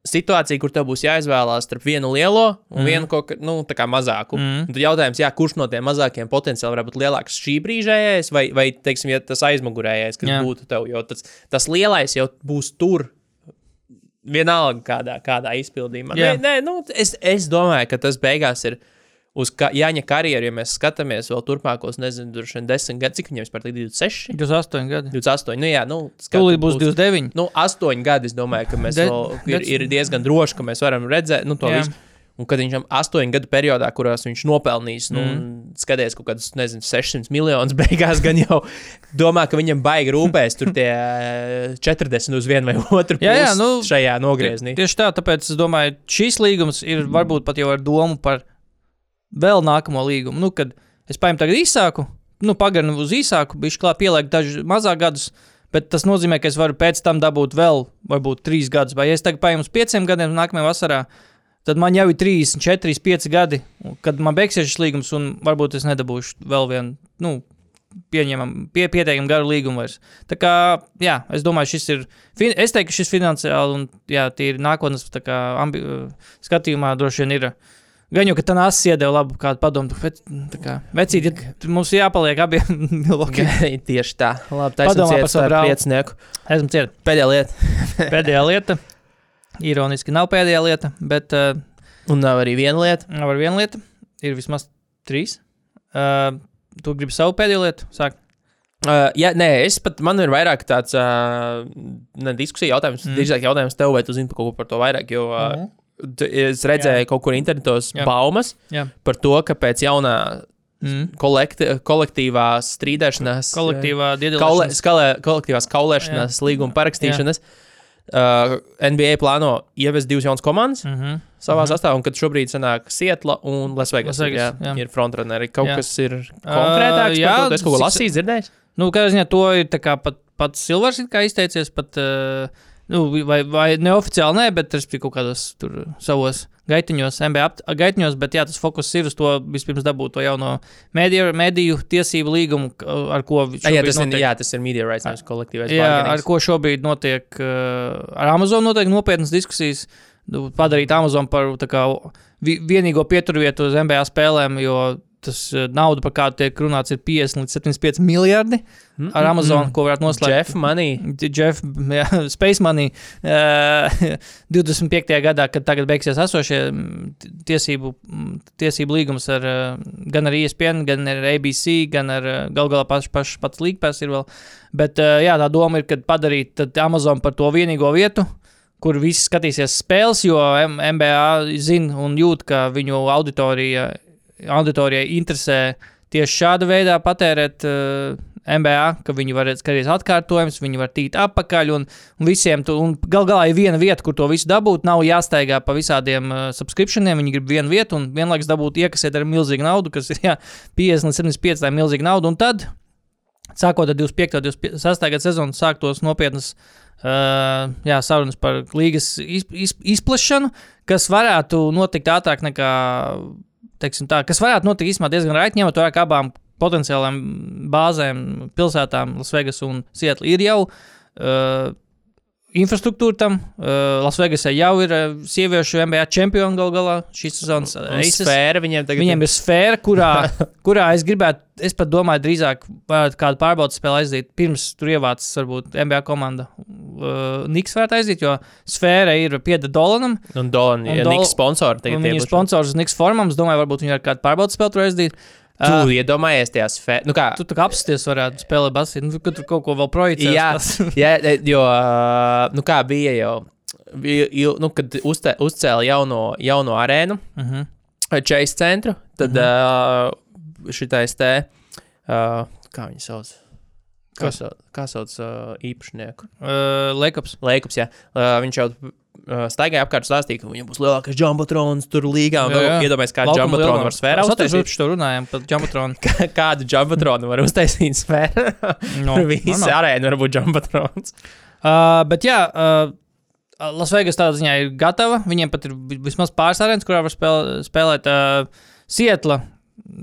Situācija, kur tev būs jāizvēlās starp vienu lielo un mm. vienu kaut kā, nu, kā mazāku. Mm. Tad jautājums, jā, kurš no tiem mazākiem potenciāli var būt lielāks šī brīžējais, vai, vai teiksim, ja tas aizmugurējais, kas Jā. būtu tev, jo tas, tas lielais jau būs tur. Vienalga, kādā, kādā izpildījumā. Nē, nē, nu, es, es domāju, ka tas beigās ir uz ka, Jāņa karjeru, ja mēs skatāmies vēl turpmākos, nezinu, droši vien desmit gadus, cik viņam ir 26, 28 gadi. 28. Nu, jā, nu, Tūlīt būs būs 29. Nu, astoņi gadi, es domāju, ka mēs De- vēl, ir, ir diezgan droši, ka mēs varam redzēt nu, to Jā. visu. Un kad viņš tam astoņu gadu periodā, kurās viņš nopelnījis, nu, Mm. skaties kaut kādus, nezinu, 600 miljonus, *laughs* beigās gan jau domā, ka viņam baigi rūpēs tur tie eh, 40 uz vienu vai otru pusi Jā, jā, nu, šajā nogriezienī. Tieši tā, tāpēc es domāju, šīs līgums ir varbūt pat jau ar domu par vēl nākamo līgumu. Nu, kad es paņemu tagad īsāku, nu, pagarinu uz īsāku, bišķi klāt pieliek dažus mazāk gadus, bet tas nozīmē, ka es varu pēc tam dabūt vēl, varbūt trīs gadus. Vai ja es tagad paņemu uz pieciem gadiem nākamajā vasarā, tad man jau ir 34, 5 gadi, kad man beigsies šis līgums, un varbūt es nedabūšu vēl vienu. Nu, Pieņemam, pie, pietiekami garu līgumu vairs. Tā kā, jā, es domāju, šis ir. Es teiktu, šis finansiāli un, jā, tīri nākotnes tā kā, ambi skatījumā droši vien ir. Gan jau, ka tā nāca iedeva labu kādu padomu, bet, tā kā, vecīt, ir- mums jāpaliek abiem milvokiem. *laughs* Tieši tā. Labi, Padomā taisnība par savu priecinieku. Esmu ciet. Pēdējā lieta. *laughs* Pēdējā lieta. Ironiski nav pēdējā lieta, bet uh, Un nav arī viena lieta. nav ar vienu lietu. Ir vismaz trīs. Uh, tu gribi savu pēdējo lietu? Sāk. Uh, jā, nē, es pat, man ir vairāk tāds uh, ne, diskusija jautājums, mm. drīzāk jautājums tev, vai tu zini par kaut ko par to vairāk, jo uh, Mhm. tu- es redzēju jā. kaut kur internetos Jā. baumas Jā. par to, ka pēc jaunā Mm. kolekti, kolektīvās strīdēšanās, Kolektīvā kaulē, diedēšanās. skalē, kolektīvās kaulēšanās līguma parakstīšanas, uh, NBA plāno ievest divas jaunas komandas Mm -hmm. savā sastāvā, un kad šobrīd sanāk Sietla un Lasvegas. Las Vegas, jā, jā. ir frontrunneri. Kaut Jā. kas ir konkrētāks. jā, Uh, jā, es kaut ko lasīju, dzirdēju. Nu, kādā ziņā to ir kā pat, pats Silvers kā izteicies, pat, uh, nu, vai, vai neoficiāli nē, bet respektīvi kaut kādos tur savos gaitiņos, MBA gaitiņos, bet jā, tas fokus ir uz to vispirms dabūt to jauno mediju, mediju tiesību līgumu, ar ko Jā, jā, šobrīd tas ir, notiek. jā, tas ir media rights, nevis kolektīvais. Jā, ar ko šobrīd notiek uh, ar Amazon, notiek nopietnas diskusijas. nu, Padarīt Amazon par kā, vi, vienīgo pieturvietu uz MBA spēlēm, jo tas uh, nauda, par kādu tiek runāts, ir 50 līdz 75 miljardi Mm, ar Amazon, mm. ko varētu noslēgt. Jeff Money. Jeff, *laughs* jā, Space Money *laughs* uh, 25. gadā, kad tagad beigsies esošie mm, tiesību, mm, tiesību līgums ar uh, gan ar ESPN, gan ar ABC, gan ar gal galā paš, paš, pats līgpēs ir vēl. Bet uh, jā, tā doma ir, kad padarīt Amazon par to vienīgo vietu, kur visi skatīsies spēles, jo MBA zina un jūt, ka viņu auditorija, auditorijai interesē tieši šāda veidā patērēt uh, MBA, ka viņi var skatīties atkārtojumus, viņi var tīt apakaļ, un, un visiem, tu, un gal galā ir viena vieta, kur to visu dabūt, nav jāsteigā pa visādiem uh, subscriptioniem, viņi grib vienu vietu, un vienlaikus dabūt iekasēt ar milzīgu naudu, kas ir jā, 50 līdz 75 tā ir milzīga nauda, un tad, sākot ar 25. un 26. gadu sezonu, sāktos nopietnas uh, jā, sarunas par līgas iz, iz, izplešanu, kas varētu notikt ātrāk nekā, teiksim tā, kas varētu notikt īstenībā diezgan raiti, ņemot vērā, ka abām potenciālām bāzēm, pilsētām, Lasvegas un Sietla ir jau uh, infrastruktūra tam. Uh, Lasvegasā jau ir uh, sieviešu NBA čempioni gal galā šīs sezonas uh, aces. Sfēra viņiem tagad Viņiem ir sfēra, kurā, *laughs* kurā es gribētu, es pat domāju, drīzāk varētu kādu pārbaudas spēli aiziet, pirms tur ievācas, varbūt NBA komanda. Uh, Niks varētu aiziet, jo sfēra ir pieda Dolanam. Un Dolan, Un ja Dol- Niks sponsori tagad viņa ir sponsors Niks formam. Es domāju, varbūt viņi var kādu pārbaudas spēli tur aiziet. Tu Uh, iedomājies tajā sfērā. Nu kā, tu tā kā apsties varētu spēlēt basīnu, nu, kad tur kaut ko vēl projicēt. Jā, *laughs* jā, jo, ā, nu kā bija jau, bija, nu, kad uzte, uzcēla jauno, jauno arēnu, uh -huh. Chase centru, tad mm -hmm. šitais te, uh, kā viņi sauc? Kā kā sauc uh, īpašnieku? uh, Leikaps. Leikups, jā. Uh, viņš jau uh, staigāja apkārt stāstīja, ka viņam būs lielākais jumbotrons tur līgā. Iedomājies, kādu jumbotronu var sfērā uztaisīt. ka to runājām par jumbotronu. *laughs* Kādu jumbotronu var uztaisīt sfērā? *laughs* No, Tur viss no, no. arēna var būt jumbotrons. Uh, bet jā, uh, Lasvegas tādā ziņā ir gatava. Viņiem pat ir vi- vismaz pāris arēnas, kurā var spēl, spēlēt uh, Sietla.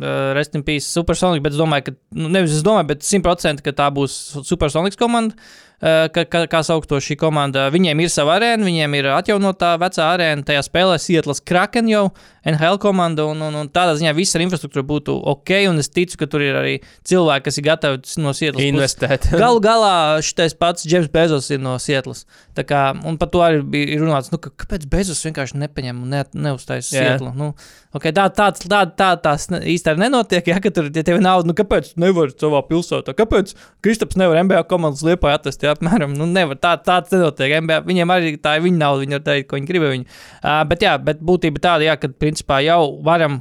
Uh, Rest in peace, Supersonic, bet es domāju, ka, nu, nevis es domāju, bet 100% ka tā būs Supersonics komanda, uh, kā, kā, kā sauc to šī komanda. Viņiem ir sava arēna, viņiem ir atjaunotā vecā arēna, tajā spēlē Sietlas Kraken jau, NHL komanda, un, un, un tādā ziņā viss ar infrastruktūru būtu ok, un es ticu, ka tur ir arī cilvēki, kas ir gatavi no Sietlas Investēt. *laughs* Galu galā šis pats Džeims Bezos ir no Sietlas. Tā Kā, un par to arī bija runāts, nu, ka, kāpēc Bezos vienkārši nepaņem un ne, neuztaisīs Jā. Sietlu. Nu, okay, tā, tā, tā, tā tās arī nenotiek. Ja, ka tur ja tev ir nauda, nu, kāpēc tu nevari savā pilsētā? Kāpēc Kristaps nevar MBA komandas liepā atrast? Jā, apmēram, nu, nevar. Tā, tā tas nenotiek. MBA, viņiem arī tā ir viņa nauda, viņi var darīt, ko viņi grib. Viņi. Uh, bet, jā, bet būtība tāda, jā, ka principā jau varam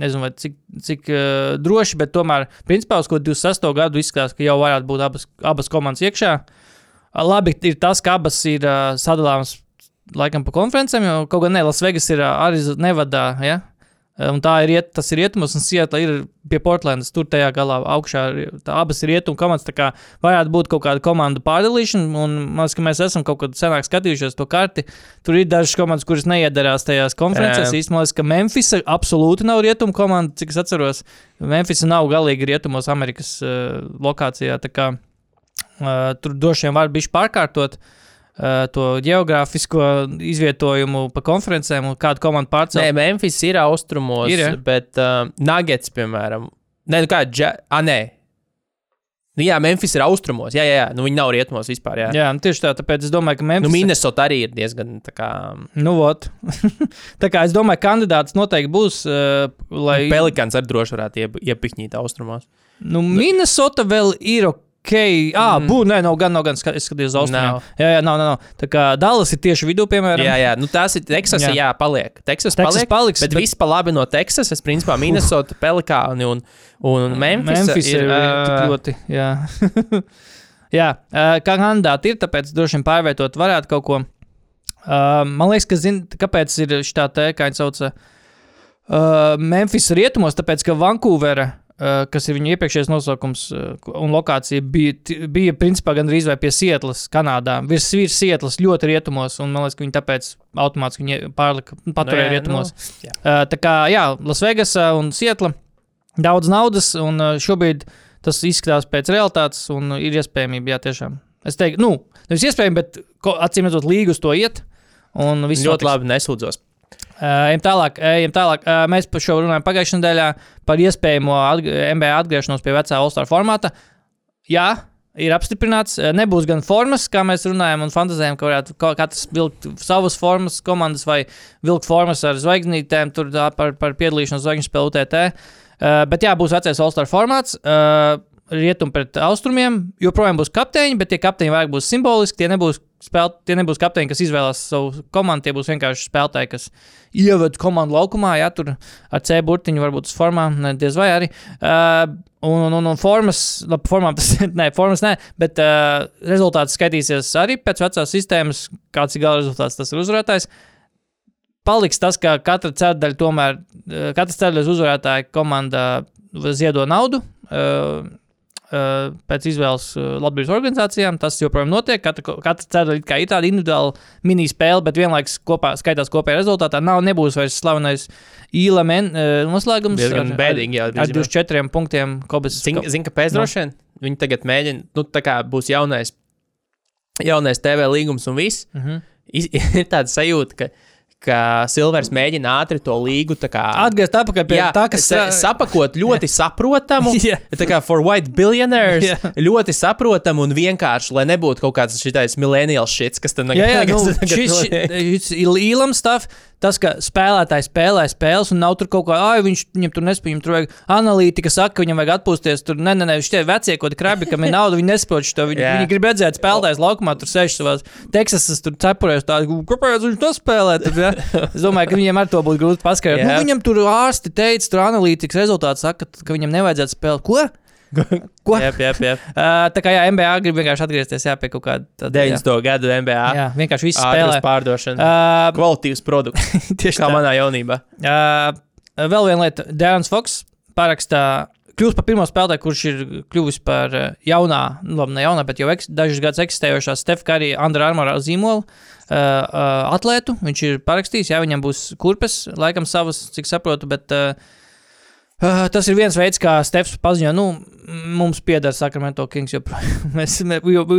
nezinu, cik, cik uh, droši, bet tomēr, principā, uz ko 26. gadu izskatās, ka jau varētu būt abas, abas komandas iekšā. Labi ir tas, ka abas ir uh, sadalāmas laikam pa konferencēm, jo kaut gan ne, Lasvegas ir uh, arī Nevadā. Ja? Uh, Un tā ir, iet, tas ir rietumos, un Sietla ir pie Portlandas, tur tajā galā augšā. ir- Tā abas ir rietumu komandas, tā kā varētu būt kaut kāda komandu pārdalīšana. Un man liekas, ka mēs esam kaut kad senāk skatījušies to karti. Tur ir dažas komandas, kuras neiedarās tajās konferencēs. Īstenībā, ka Memphis absolūti nav rietumu komanda, cik es atceros. Memphis nav galīgi rietumos Amerikas uh, lokācijā. tā Kā, uh, tur droši vien var būt pārkārtot uh, to geogrāfisko izvietojumu pa konferencēm un kādu komandu Nē, pārcelt. Memphis ir austrumos, Ir, ja? bet uh, Nuggets, piemēram, nē, nu kā, dža... ah, nē. Nu, jā, Memphis ir austrumos. Jā, jā, jā. Nu, viņi nav rietumos vispār. Jā, jā. Nu tieši tā, tāpēc es domāju, ka Memphis. Nu, Minnesota arī ir diezgan tā kā. Nu, vot. *laughs* tā kā es domāju, ka kandidāts noteikti būs, uh, lai. Pelikāns arī droši varētu iep, iepikņīt austrumos. Nu, Minnesota vēl ir ok. Ah, mm. bū, nē, nav gan, nav gan. ska- Es skatījos uz austrumiem. Nav. Jā, jā, nav, nav, nav. Tā kā Dallas ir tieši vidū, piemēram. Jā, jā, nu tās ir Teksas, Jā. jā, paliek. Teksas, Teksas paliek, paliks, bet, bet- viss pa labi no Teksasas, principā Minnesota, Pelikāni un, un Memphis. Memphis ir, ir tik ā, ļoti. Jā, *laughs* jā uh, kā kandidāti ir, tāpēc droši vien pārvietot varētu kaut ko. Uh, man liekas, ka zin, kāpēc ir šī tā, kā viņi sauc, uh, Memphis rietumos, tāpēc ka Vankūvera. Uh, kas ir viņa iepriekšējais nosaukums uh, un lokācija, bija, bija principā gandrīz vai pie Sietlas, Kanādā. Virs, virs Sietlas ļoti rietumos, un man liekas, ka viņi tāpēc automātiski viņi pārlika, paturēja jā, rietumos. nu, jā. Uh, tā kā, jā, Lasvegas un Sietla daudz naudas, un šobrīd tas izskatās pēc realitātes, un ir iespējamība, jā, tiešām. Es teiktu, nu, nevis iespējams, bet acīm redzot, līga uz to iet. Un viss Ļoti labi nesūdzos. Ejam tālāk, ejam tālāk. Mēs par šo runājam pagājušajā nedēļā par iespējamo atg NBA atgriešanos pie vecā All-Star formāta. Jā, ir apstiprināts. Nebūs gan formas, kā mēs runājam un fantāzējam, ka varētu ka- katrs vilkt savas formas, komandas vai vilkt formas ar zvaigznītēm, tur par, par piedalīšanos zvaigžņu spēlē UTT. Uh, bet jā, būs vecais All-Star formāts. Uh, Rietum pret austrumiem joprojām būs kapteiņi, bet tie kapteiņi vairāk būs simboliski. Tie nebūs, spēl, tie nebūs kapteiņi, kas izvēlās savu komandu. Tie būs vienkārši spēlētāji, kas ievada komandu laukumā, ja tur ar C burtiņu varbūt uz formām, ne, diez vai arī. Uh, un, un, un, formas, labi, formām tas *laughs* nē, formas nē, bet uh, rezultāts skaitīsies arī pēc vecās sistēmas, kāds ir gala rezultāts, tas ir uzvarētājs. Paliks tas, ka katra ceturdaļa tomēr, uh, katrs ceturdaļas uzvarētāja komanda ziedo naudu. Uh, Pēc izvēles uh, labības organizācijām tas joprojām notiek. Katra, katra kā ir tāda individuāla mini spēle, bet vienlaikus kopā skaitās kopējā rezultātā. Nav, nebūs vairs slavenais īla uh, noslēgums. Diezgan bēdīgi, jā, Ar principā. 24 punktiem Kobas. Zini, zin, kāpēc Nu. droši vien viņi tagad mēģina, nu, tā kā būs jaunais, jaunais TV līgums un viss. Mhm. Iz- *laughs* Ir tāda sajūta, ka, ka Silvers mēģina ātri to līgu kā Atgriezt atpakaļ pie Jā, tā, kas sa- sapakot ļoti *laughs* saprotamu. *laughs* Jā. Tā kā for white billionaires, Jā. ļoti saprotamu un vienkārši, lai nebūtu kaut kāds šitais millennial shits, kas tad Jā, jā, *laughs* nu, šis, ir īlams stāv. Tas, ka spēlētājs spēlē spēles, un nav tur kaut kā, ah, viņš viņam tur nespēj, viņam tur vajag analītika, saka, ka viņam vajag atpūsties. Tur, nē, nē, nē, šitie vecie, ko krabi, kam ir nauda, viņi nesaprot šo. Viņi, Jā. viņi grib redzēt spēlētājs laukumā, tur sēž savās Teksasas, tur cepurēs, tādu, kāpēc viņš to spēlē. Tur, ja? Es domāju, ka viņiem ar to būtu grūti paskaidrot. Nu, Jā. viņam tur ārsti teica, tur analītikas rezultāts saka, ka viņam nevajadzētu spēlēt. Ko? *laughs* Ko? Jā, jā, jā. Uh, tā kā jā, NBA grib vienkārši atgriezties jā, pie kaut kāda tāda. jā. 90. gadu NBA. Jā, vienkārši viss spēlē. pārdošana. Uh, Kvalitīvs produkts. *laughs* tieši Kā tā. manā jaunībā. Uh, vēl viena lieta. Dārns Foks parakstā, kļūst par pirmo spēlētāju, kurš ir kļuvis par uh, jaunā, nu, labi, ne jaunā, bet jau eks, dažus gadus eksistējošā Stefka Karī Andra Armora zīmola. Uh, uh, atlētu viņš ir parakstījis, jā, viņam būs kurpes, laikam savas, cik saprotu, bet uh, Uh, tas ir viens veids, kā Stefans paziņo, nu, mums pieder Sacramento Kings joprojām. *laughs* Mēs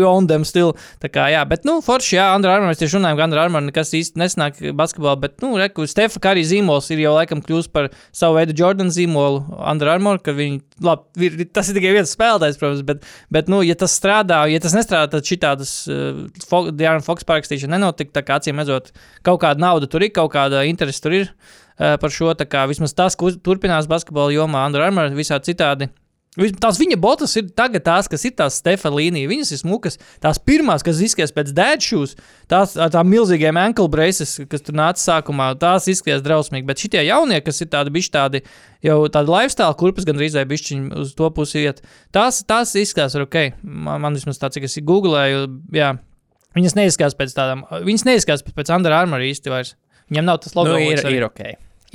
own them still. Tā kā, jā, bet, nu, forši, jā, Andra Armor, mēs tieši runājam, ka Andra Armor nekas īsti nesnāk basketbolā, bet, nu, reku, Stefa Karī zīmols ir jau laikam kļūst par savu veidu Jordan zīmolu Andra Armor, ka viņi, labi, ir, tas ir tikai viens spēlētājs, protams, bet, bet, nu, ja tas strādā, ja tas nestrādā, tad šī tādas uh, Diana Fox parakstīšana nenotika, tā kā acīm redzot, kaut kāda nauda tur ir, kaut kāda interese tur ir uh, par šo. kā Vismaz tas, kas turpinās basketbola jomā, Andra Armor, visādi citādi. Tās viņa botas ir tagad tās, kas ir tās Stefana līnija. Viņas ir smukas. Tās pirmās, kas izskatās pēc dēļšūs, tās ar tām milzīgiem ankle braces, kas tur nāca sākumā, tās izskatās drausmīgi. Bet šitie jaunie, kas ir tādi bišķi tādi, jau tādi lifestyle, kurpes gan drīzāk bišķiņi uz to pusi iet, tās, tās izskatās ok. Man, man vismaz tā, cik es googlēju, jā. Viņas neizskatās pēc tādām, viņas neizskatās pēc Andra Armora īsti vairs. Viņam nav tas logo. Nu, ir, ir ok.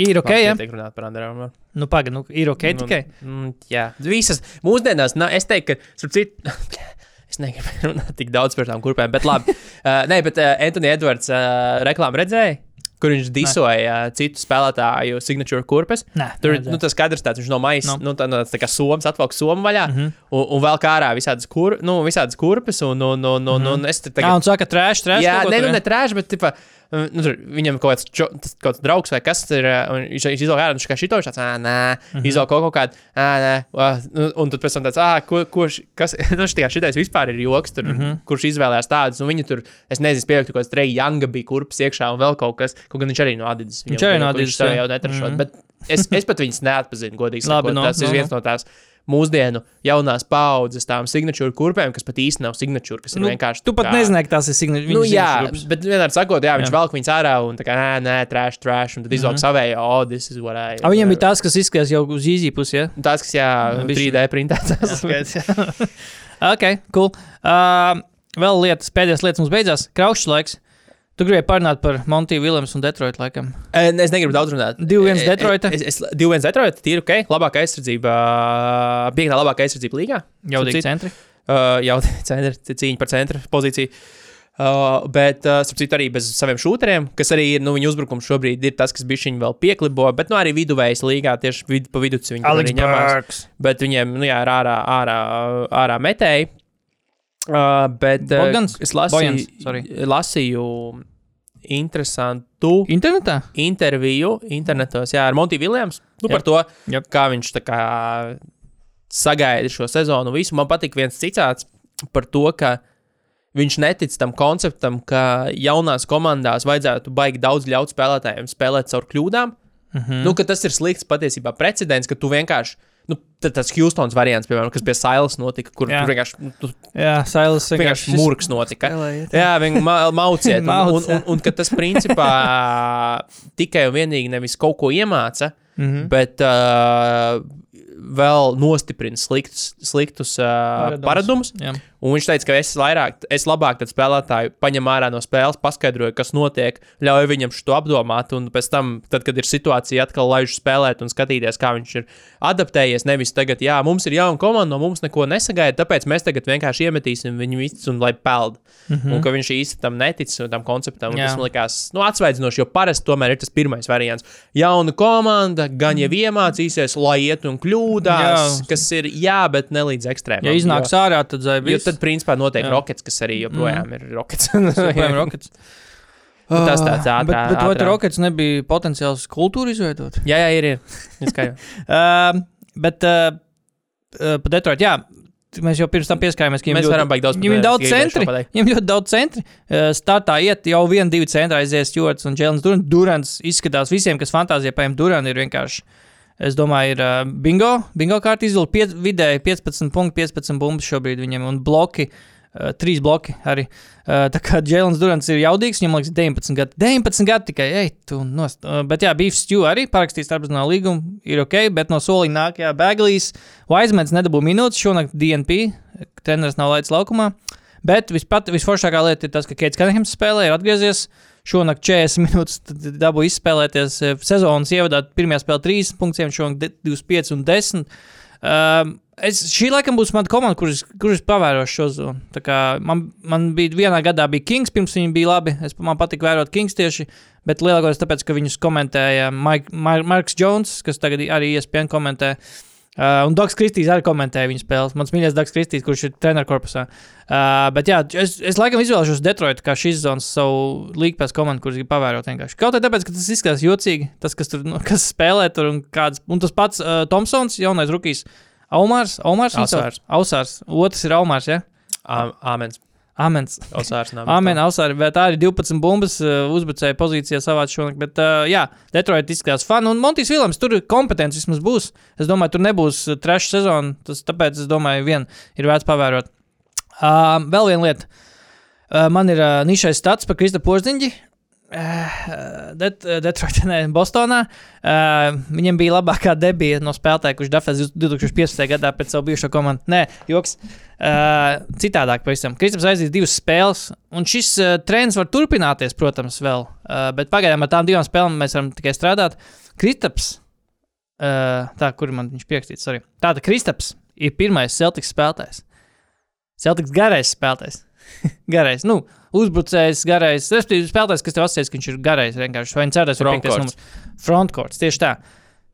ir ok, jā. Tiek runāt par Andrēnu. Nu, pagaidi, nu, ir ok tikai. Mm, jā, visas mūsdienās, nā, es teiktu, ka, starp citu, *laughs* es negribu runāt tik daudz par tām kurpēm, bet labi. uh, *laughs* nē, bet uh, Antoni Edvards uh, reklāmu redzēja, kur viņš disoja uh, citu spēlētāju signature kurpes. Nē, Tur ir nu, tas kadrs, tāds, viņš no maisa, No. no. nu, tā, no, tā kā somas atvelk somu vaļā, mm -hmm. un, un vēl kā ārā visādas, kur, nu, visādas kurpes, un, un, un, un, un es te Jā, tagad. un saka, trēš, trēš. Jā, ne, nu, jā? ne trāž, bet, tipā, nu, tur viņam kaut kāds, čo, tas, kaut kāds draugs vai kas ir, un viņš, viņš izvēlējās, viņš kā šito, viņš tāds, ah, nē, mm. -hmm. izvēlējās kaut, kaut kādu, ah, nē, uh, nu, un tad pēc tam tāds, ah, ko, kurš, kas, *laughs* nu, šitais vispār ir joks, tur, mm. -hmm. kurš izvēlējās tādus, un viņi tur, es nezinu, pieļauju, kaut kāds Trey Younga bija kurpes iekšā, un vēl kaut kas, kaut gan viņš arī no Adidas. Viņš arī no Adidas, Viņš jau netrašot, Mhm. bet es, es pat viņus neatpazinu, godīgi *laughs* sakot, no, tas no, ir no. viens no tās mūsdienu jaunās paudzes tām signatūru kurpēm, kas pat īsti nav signatūra, kas ir Nu, vienkārši. Tu pat kā- nezināji, ka tas ir signāls. Nu, jā, bet vienmēr sakot, jā, viņš Jā. velk viņus ārā un tā kā nē, nē, trash, trash, un tad izvelk mm -hmm. savēju, oh, this is what I. A, viņam bija tas, kas izskatās jau uz īzī pusi. Ja? Tas, kas, jā, bišķi. 3D printēts. *laughs* ok, cool. Uh, vēl lietas, pēdējās lietas mums beidzās. Kraušs laiks. Tu gribēji parunāt par Montiju Viljams un Detroitu laikam. Es negribu daudz runāt. 2-1 Detroita. Es, es, 2-1 Detroita, tīri ok. Labākā aizsardzība, piekta labākā aizsardzība līgā. Jaudīgi centri. Uh, jau centra, cīņa par centra pozīciju. Uh, bet, uh, starp citu, arī bez saviem šūteriem, kas arī ir, nu, viņa uzbrukums šobrīd ir tas, kas bija viņa vēl pieklibo, bet, nu, arī viduvējs līgā tieši vid, pa vidu Alex arī ņemās. Burks. Bet viņiem, nu, jā, ir ārā, ārā, ārā metēji. Uh, bet uh, Bogdans? es lasīju, Bojans, lasīju interesantu Internetā? interviju internetos jā, ar Montiju Viljams nu, par to, Jep. kā viņš kā sagaida šo sezonu. Visu. Man patīk viens citāts par to, ka viņš netic tam konceptam, ka jaunās komandās vajadzētu baigi daudz ļaut spēlētājiem spēlēt caur kļūdām. Mm. -hmm. nu, ka tas ir slikts patiesībā precedents, ka tu vienkārši. Nu, tad tas Houstons variants, piemēram, kas pie Sailas notika, kur Jā. vienkārši, nu, tu, Jā, Sailas vienkārši murgs notika. Spēlējiet. Jā, viņi ma mauciet. un, un, un, un ka tas principā tikai un vienīgi nevis kaut ko iemāca, mm. -hmm. bet uh, vēl nostiprina sliktus, sliktus uh, Paradumus. paradumus. Un viņš teica, ka es vairāk, es labāk tad spēlētāju paņem ārā no spēles, paskaidroju, kas notiek, ļauj viņam šo apdomāt, un pēc tam, tad, kad ir situācija, atkal laiž spēlēt un skatīties, kā viņš ir adaptējies. Nevis tagad, jā, mums ir jauna komanda, no mums neko nesagaida, tāpēc mēs tagad vienkārši iemetīsim viņu visus un lai peld. Mm -hmm. Un ka viņš īsti tam netic, tam konceptam, Mhm. Tas man likās nu, atsvaidzinoši, jo parasti tomēr ir tas pirmais variants. Jauna komanda, gan jau iemācīsies, lai iet un kļūdās, Jā. kas ir jā, bet ne līdz ekstrēmam. Ja iznāks ārā, tad Jo viss. Tad, principā, notiek Jā. rokets, kas arī joprojām mm. ir rokets. *laughs* Joprojām Rockets. Tas tāds Ah, ātrāk. Bet, bet vai tur Rockets nebija potenciāls kultūru izveidot? Jā, jā, ir. ir. Uh, *laughs* bet uh, uh, par Detroitu, jā. Mēs jau pirms tam pieskārāmies, ka viņiem varam baigt daudz Viņam ir daudz centri. Viņam ļoti daudz centri. Uh, startā iet jau viena, divi centri aizies Jords un Jēlins Durants. Durants izskatās visiem, kas fantāzijā paņem Durants, ir vienkārši. Es domāju, ir uh, bingo, bingo kārta izvēle. Piet, vidēji 15 punkti, 15 bumbas šobrīd viņam un bloki. Uh, trīs bloki arī. Uh, tā kā Jēlins Durants ir jaudīgs, viņam liekas, 19 gadi. 19 gadi tikai, ej, tu nost. Uh, bet jā, Beefs Stew arī parakstīs starptautiskā līguma, ir ok, bet no soliņa nāk, jā, Baglīs. Wisemans nedabū minūtes, šonakt DNP, treneris nav laidis laukumā. Bet vispat, visforšākā lieta ir tas, ka Keits Kanahams spēlē, ir atgriezies. Šonakt 40 minūtes dabū izspēlēties eh, sezonas ievadā. Pirmā spēlē 3 punktiem, šonakt 25 un 10. Um, es, šī laikam būs mana komanda, kurš kurš pavēros šo zonu. Man, man bija vienā gadā bija Kings, pirms viņi bija labi. Es, man patīk vērot Kings tieši, bet lielākoties tāpēc, ka viņus komentēja Mike, Mar Marks Jones, kas tagad arī ESPN komentē. Uh, un Dogs Kristīs arī komentēja viņa spēles. Mans mīļākais Dogs Kristīs, kurš ir treneru korpusā. Uh, bet jā, es, es laikam izvēlēšos Detroitu kā šīs zonas savu līgu pēc komandu, kuras grib pavērot vienkārši. Kaut arī tāpēc, ka tas izskatās jocīgi, tas, kas tur nu, *laughs* kas spēlē tur un kāds. Un tas pats uh, Thompsons, jaunais rookies. Aumārs, Aumārs? Ausārs. Ausārs. Otrs ir Aumārs, ja? Ā- Āmens. Amens. *laughs* Amen, Ausāri, tā ir 12 bumbas uh, uzbrucēja pozīcijā savāc šonakt. Bet, uh, jā, Detroit izskatās fani. Un Montijs Vilams tur kompetents vismaz būs. Es domāju, tur nebūs uh, trešā sezona. Tas, tāpēc es domāju, vien ir vērts pavērot. Uh, vēl viena lieta. Uh, man ir uh, nišais stats par Krista Porziņģi. Det, Detroitā, *laughs* ne, Bostonā. Uh, viņam bija labākā debija no spēlētāja, kurš Dafēs 2015. gadā pēc savu bijušo komandu. Nē, joks. Uh, citādāk, pavisam. Kristaps aizdīs divas spēles, un šis uh, trends var turpināties, protams, vēl. Uh, bet pagaidām ar tām divām spēlēm mēs varam tikai strādāt. Kristaps, uh, tā, kur man viņš pierakstīts, arī. Tātad Kristaps ir pirmais Celtics spēlētājs. Celtics garais spēlētājs. *laughs* garais, nu, uzbrucējs, garais. Respektīvi, spēlētājs, kas tev asociēts, ka viņš ir garais, vienkārši vai cerēs, vai piektais numurs. Frontcourts, tieši tā.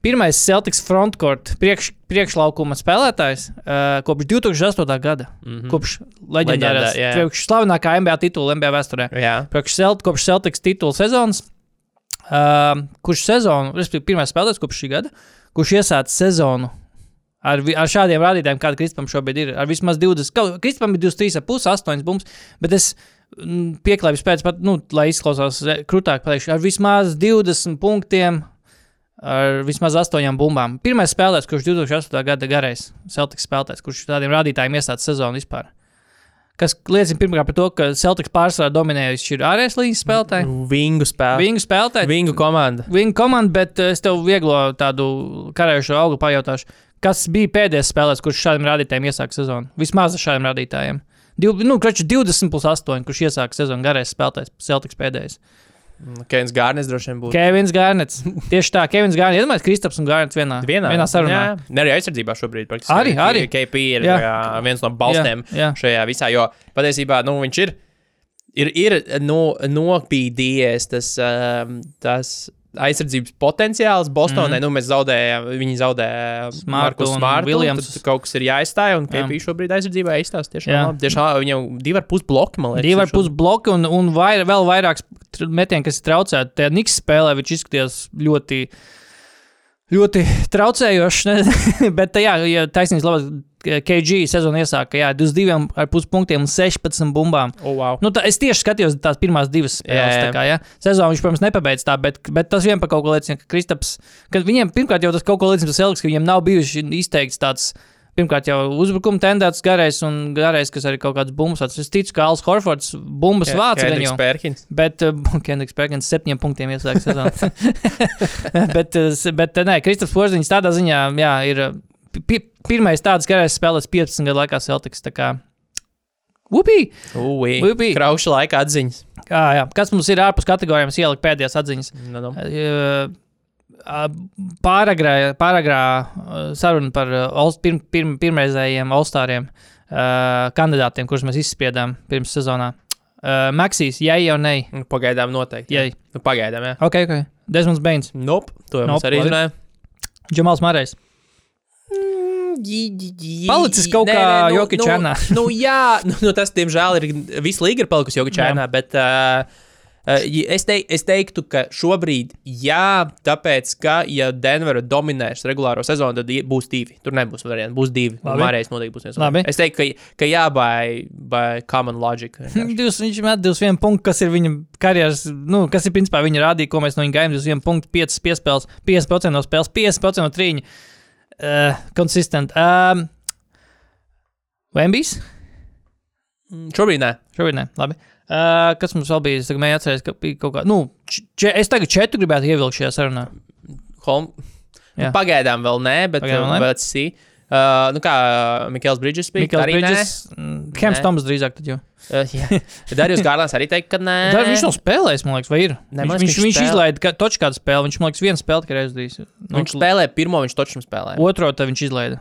Pirmais Celtics frontcourt priekš, priekšlaukuma spēlētājs uh, kopš 2008. gada. Mm. -hmm. Kopš leģendārās, Leģendā, kopš slavenākā NBA titula NBA vēsturē. Jā. Celt, kopš Celtics titula sezonas, uh, kurš sezonu, respektīvi, pirmais spēlētājs kopš šī gada, kurš iesāca sezonu ar, ar šādiem rādītājiem, kāda Kristupam šobrīd ir. Ar vismaz 20, kaut- Kristupam ir 23,5, 8 bumbiņas, bet es pieklājības pēc, pat, nu, lai izklausās eh, krūtāk, pateikšu, ar vismaz 20 punktiem. ar vismaz astoņām bumbām. Pirmais spēlētājs, kurš 2008. gada garais Celtics spēlētājs, kurš tādiem rādītājiem iestāda sezonu vispār. Kas liecina pirmkārt par to, ka Celtics pārsvarā dominējuši ir ārējais līnijas spēlētāji. Vingu spēle. Viņu spēlētāji, Vingu komanda. viņa komanda, bet eh, es tev vieglo tādu karējušo augu pajautāšu. Kas bija pēdējais spēlētājs, kurš šādiem rādītājiem iesāka sezonu? Vismaz ar šādiem rādītājiem. Div, nu, kraču 20 plus 8, kurš iesāka sezonu garais spēlētājs, Celtics pēdējais. Kevins Gārnis droši vien būtu. Kevins Garnets. *laughs* Tieši tā, Kevins Garnets. Iedomājieties, Kristaps un Garnets vienā, Vienā, vienā sarunā. Jā, ne arī aizsardzībā šobrīd. praktiski. Arī, arī. KP ir Jā. jā. viens no balstiem Jā, jā. šajā visā, jo patiesībā nu, viņš ir, ir, ir no, nopīdījies tas, um, tas aizsardzības potenciāls Bostonai. Mm. Nu, mēs zaudējām, viņi zaudēja Marku. Williamsu. Tad kaut kas ir jāizstāj, un. KP šobrīd aizsardzībā izstāsta tiešām labi. Tiešām viņam divi ar pus bloki, man liekas. Divi ar pus bloki un, un vair, vēl vairāks tr- metieni, kas ir traucēti. Tajā Niks spēlē viņš izskatījās ļoti, ļoti traucējoši. *laughs* Bet, jā, ja taisnība KG sezonu iesāka jā, 22,5 punktiem un 16 bumbām. Oh, wow. Nu, tā, es tieši skatījos tās pirmās divas spēles. Jā, jā. Kā, ja? Sezonu viņš, protams, nepabeidz tā, bet, bet tas vien par kaut ko liecina, ka Kristaps, ka viņiem pirmkārt jau tas kaut ko liecina, tas Elks, ka viņiem nav bijuši izteikts tāds. Pirmkārt, jau uzbrukuma tendēts garais un garais, kas arī kaut kāds bumbas. Es ticu, ka Alans Horfords bumbas vāc gan jau. Spērkins. Bet *laughs* uh, Kendriks Perkins septiņiem punktiem iesāka sezonu. *laughs* *laughs* bet, s- bet uh, nē, Kristaps Porziņš tādā ziņā, jā, ir pirmais tāds garais spēlēs 15 gadu laikā Celtics. Upī! Ui. krauša laika atziņas. Jā, jā. Kas mums ir ārpus kategorijām, es ieliku pēdējās atziņas. Nu, nu. Uh, Pāragrā, pāragrā saruna par pirm, pirm, pirmreizējiem All-Stariem uh, kandidātiem, kurus mēs izspiedām pirms sezonā. Maksīs, jā, jau nē, Nu, Pagaidām noteikti. jā. Nu, pagaidām, jā. Ok, ok. Desmonds Bains, Nope, to jau Nope, mēs arī zinājām. Džamals Marais. Palicis kaut kā Jokic nu, ēnā. nu, jā, nu, nu, tas, diemžēl, ir visu līgu ir palikusi Jokic Jā. ēnā, bet uh, es, te, es teiktu, ka šobrīd jā, tāpēc, ka, ja Denvera dominēs regulāro sezonu, tad būs divi. Tur nebūs varianti, būs divi. Mārējais noteikti būs viens. Labi. Es teiktu, ka, ka jā, by, by common logic. *laughs* Divs, viņš met 21 punktu, kas ir viņa karjeras, nu, kas ir principā viņa rādīja, ko mēs no viņa gaidām. 21 punktu, 5 piespēles, 50% no spēles, 50% no trīņa. Uh, konsistent. Um, Vembijs? Mm, Šobrīd nē. Šobrīd ne. Labi. Uh, kas mums vēl bija? Es tagad mēģināju atcerēties, ka bija kaut kā. Nu, č es tagad četru gribētu ievilkt šajā sarunā. Holm... Pagaidām vēl nē, bet Pagaidām vēl nē. let's see. Uh, nu kā Mikls Bridges bija. Mikls. Bridges. Hems. Toms drīzāk tad. Uh, jā. Darījus Gārlāns arī teikt, ka nē. Dar, viņš nav spēlējis, man liekas, vai ir? Nē, viņš, viņš, viņš izlaida ka, toču kādu spēli. Viņš, man liekas, vienu spēli tikai izdarījis. Nu, Viņš spēlē pirmo, viņš točam spēlē. Otro tad viņš izlaida.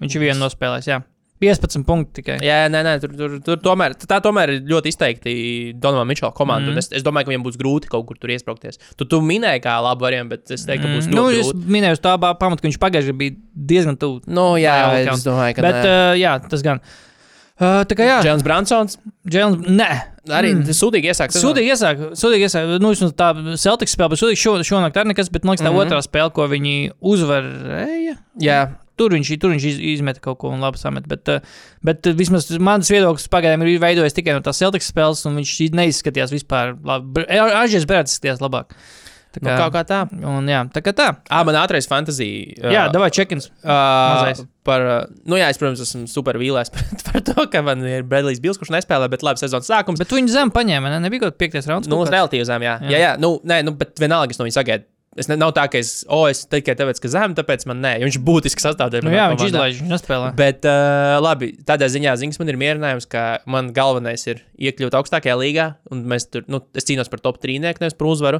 Viņš ir vienu nospēlējis, jā. 15 punkti tikai. Jā, nē, nē, tur, tur, tur tomēr, tā tomēr ir ļoti izteikti Donovana Mičela komanda. Mm. Es, es domāju, ka viņam būs grūti kaut kur tur iesprāgties. Tu, tu minēji, kā labu variantu, bet es teiktu, ka būs Mm, nu, ļoti es minēju uz tā pamata, ka viņš pagājušajā bija diezgan tuvu. Nu, jā, Jā, es domāju, ka Bet, nē. uh, jā, tas gan. Uh, tā kā jā, Džons Bransons Džēlins, nē. arī Mm. sūdīgi sezonu. Sūdīgi iesāk, sūdīgi iesāk. Nu, vismaz tā Celtics spēle, bet sūdīgi šo, šonakt arī nekas, bet man liekas, tā mm. -hmm. otrā spēle, ko viņi uzvarēja. Jā, Tur viņš, tur viņš iz, izmeta kaut ko un labi samet. Bet, uh, bet uh, vismaz mans viedoklis pagaidām ir veidojis tikai no tās Celtics spēles, un viņš neizskatījās vispār labi. Ažģēs Brēts izskatījās labāk. Tā nu, kaut kā tā. Un, jā, tā kā tā. Ah, man ātrais fantāzija. Jā, davai čekins. Uh, par, uh, nu, jā, es, protams, esmu super vīlēs *laughs* par, par to, ka man ir Bredlijs Bils, kurš nespēlē, bet labi, sezonas sākums. Bet viņi zem paņēma, ne? Nebija kaut kāds piektais rauns. Nu, relatīvi zem, jā. Jā. Jā, jā, jā nu, nē, nu, bet vienalga es no viņa sagaidu. Es ne, nav tā, ka es, oh, es tikai tāpēc, ka zem, tāpēc man nē, viņš būtiski sastāvdaļa. Nu, jā, viņš izlaiž, viņš nespēlē. Bet, uh, labi, tādā ziņā ziņas man ir mierinājums, ka man galvenais ir iekļūt augstākajā līgā, un mēs tur, nu, es cīnos par top trīnieku, nevis par uzvaru.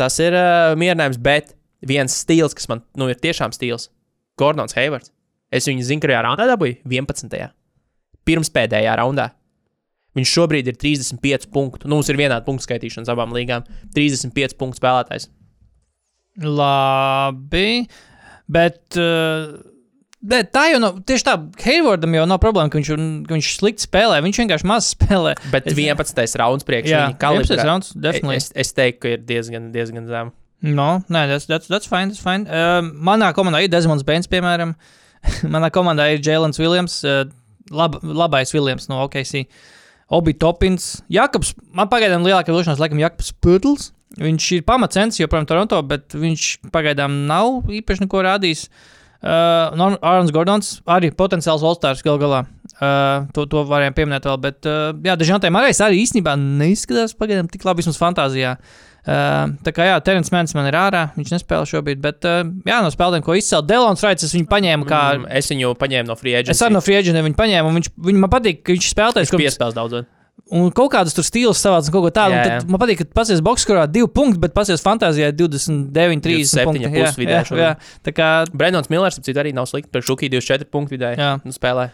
Tas ir uh, mierinājums, bet viens stils, kas man, nu, ir tiešām stils - Gordons Heivards. Es viņu zinu, kurajā raundā dabūju 11. Pirms pēdējā raundā. Viņš šobrīd ir 35 punktu. Nu, mums ir vienāda punktu skaitīšana abām līgām. 35 punktu spēlētājs. Labi. Bet. Uh, Bet tā jau nav. Tieši tā, Heivardam jau nav problēma, ka viņš, ka viņš slikti spēlē. Viņš vienkārši maz spēlē. Bet Es- 11. rauns priekš Jā, viņa kalibrā. 11. rauns, definitely. Es, es teiktu, ka ir diezgan, diezgan zem. No, nē, tas that's, that's fine. That's fine. Uh, manā komandā ir Desmonds Bains, piemēram. *laughs* manā komandā ir Jēlens Williams, uh, lab, labais Williams no OKC. Obi Topins, Jakobs. Man pagaidām lielākā vilšanās, laikam, Jakobs Putls. Viņš ir pamatcents joprojām Toronto, bet viņš pagaidām nav īpaši neko rādījis. Uh, Ārons Gordons arī potenciāls Olstārs gal galā. Uh, to, to varējām pieminēt vēl, bet uh, jā, Dežantē Marais arī īstenībā neizskatās pagaidām tik labi vismaz fantāzijā. Uh, tā kā jā, Terence Mans man ir ārā, viņš nespēlē šobrīd, bet uh, jā, no spēlēm, ko izcēlīja Delons Raits, es viņu paņēmu kā. Mm, es viņu paņēmu no free agent. Es arī no Free Agent viņu paņēmu, un viņš, viņ, man patīk, ka viņš spēlētājs, kurš piespēles daudz. Un kaut kādas tur stils savāds un kaut ko tādu. Jā, jā. Man patīk, ka pasies boxskorā divi punkti, bet pasies fantāzijā 29, 30 27 punkti. plus vidēji jā, jā, tā kā Brendons Millers, ap citu, arī nav slikti. Par Šuki 24 punktu vidēji. Jā. Nu, spēlē.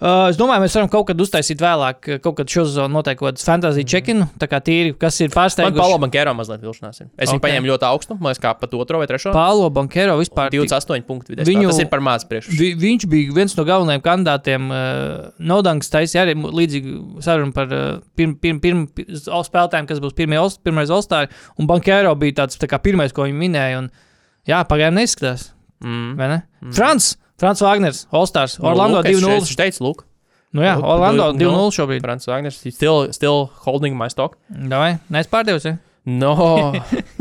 Uh, es domāju, mēs varam kaut kad uztaisīt vēlāk, uh, kaut kad šo sezonu noteikti kaut kādu fantāziju check-in, tā kā tīri, kas ir Mhm. Pārsteiguši. Paulo Bankero mazliet vilšanās. ir. Es viņu Ok. paņēmu ļoti augstu, man liekas, kā pat otro vai trešo. Paulo Bankero vispār. tik- 28 punktu vidēji. Viņu- Viņu... Tas ir par maz priekš. Vi, viņš bija viens no galvenajiem kandidātiem. Uh, Nodanks taisīja arī līdzīgi sarunu par uh, pirm, pirm, pirm, pirm, spēlētājiem, kas būs pirmie, All- pirmais Olstāri. Un Bankero bija tāds tā kā pirmais, ko viņi minēja. Un, jā, pagaidām neizskatās. Mm. vai Ne? Mm. Frans, Frans Wagners, Olstārs, Nu, Orlando lūk, es- 2-0. Es teicu, lūk, Nu jā, Orlando 2-0. 2-0 šobrīd. Frants Wagners, still, still holding my stock. Davai, neizpārdevs. Ja? No.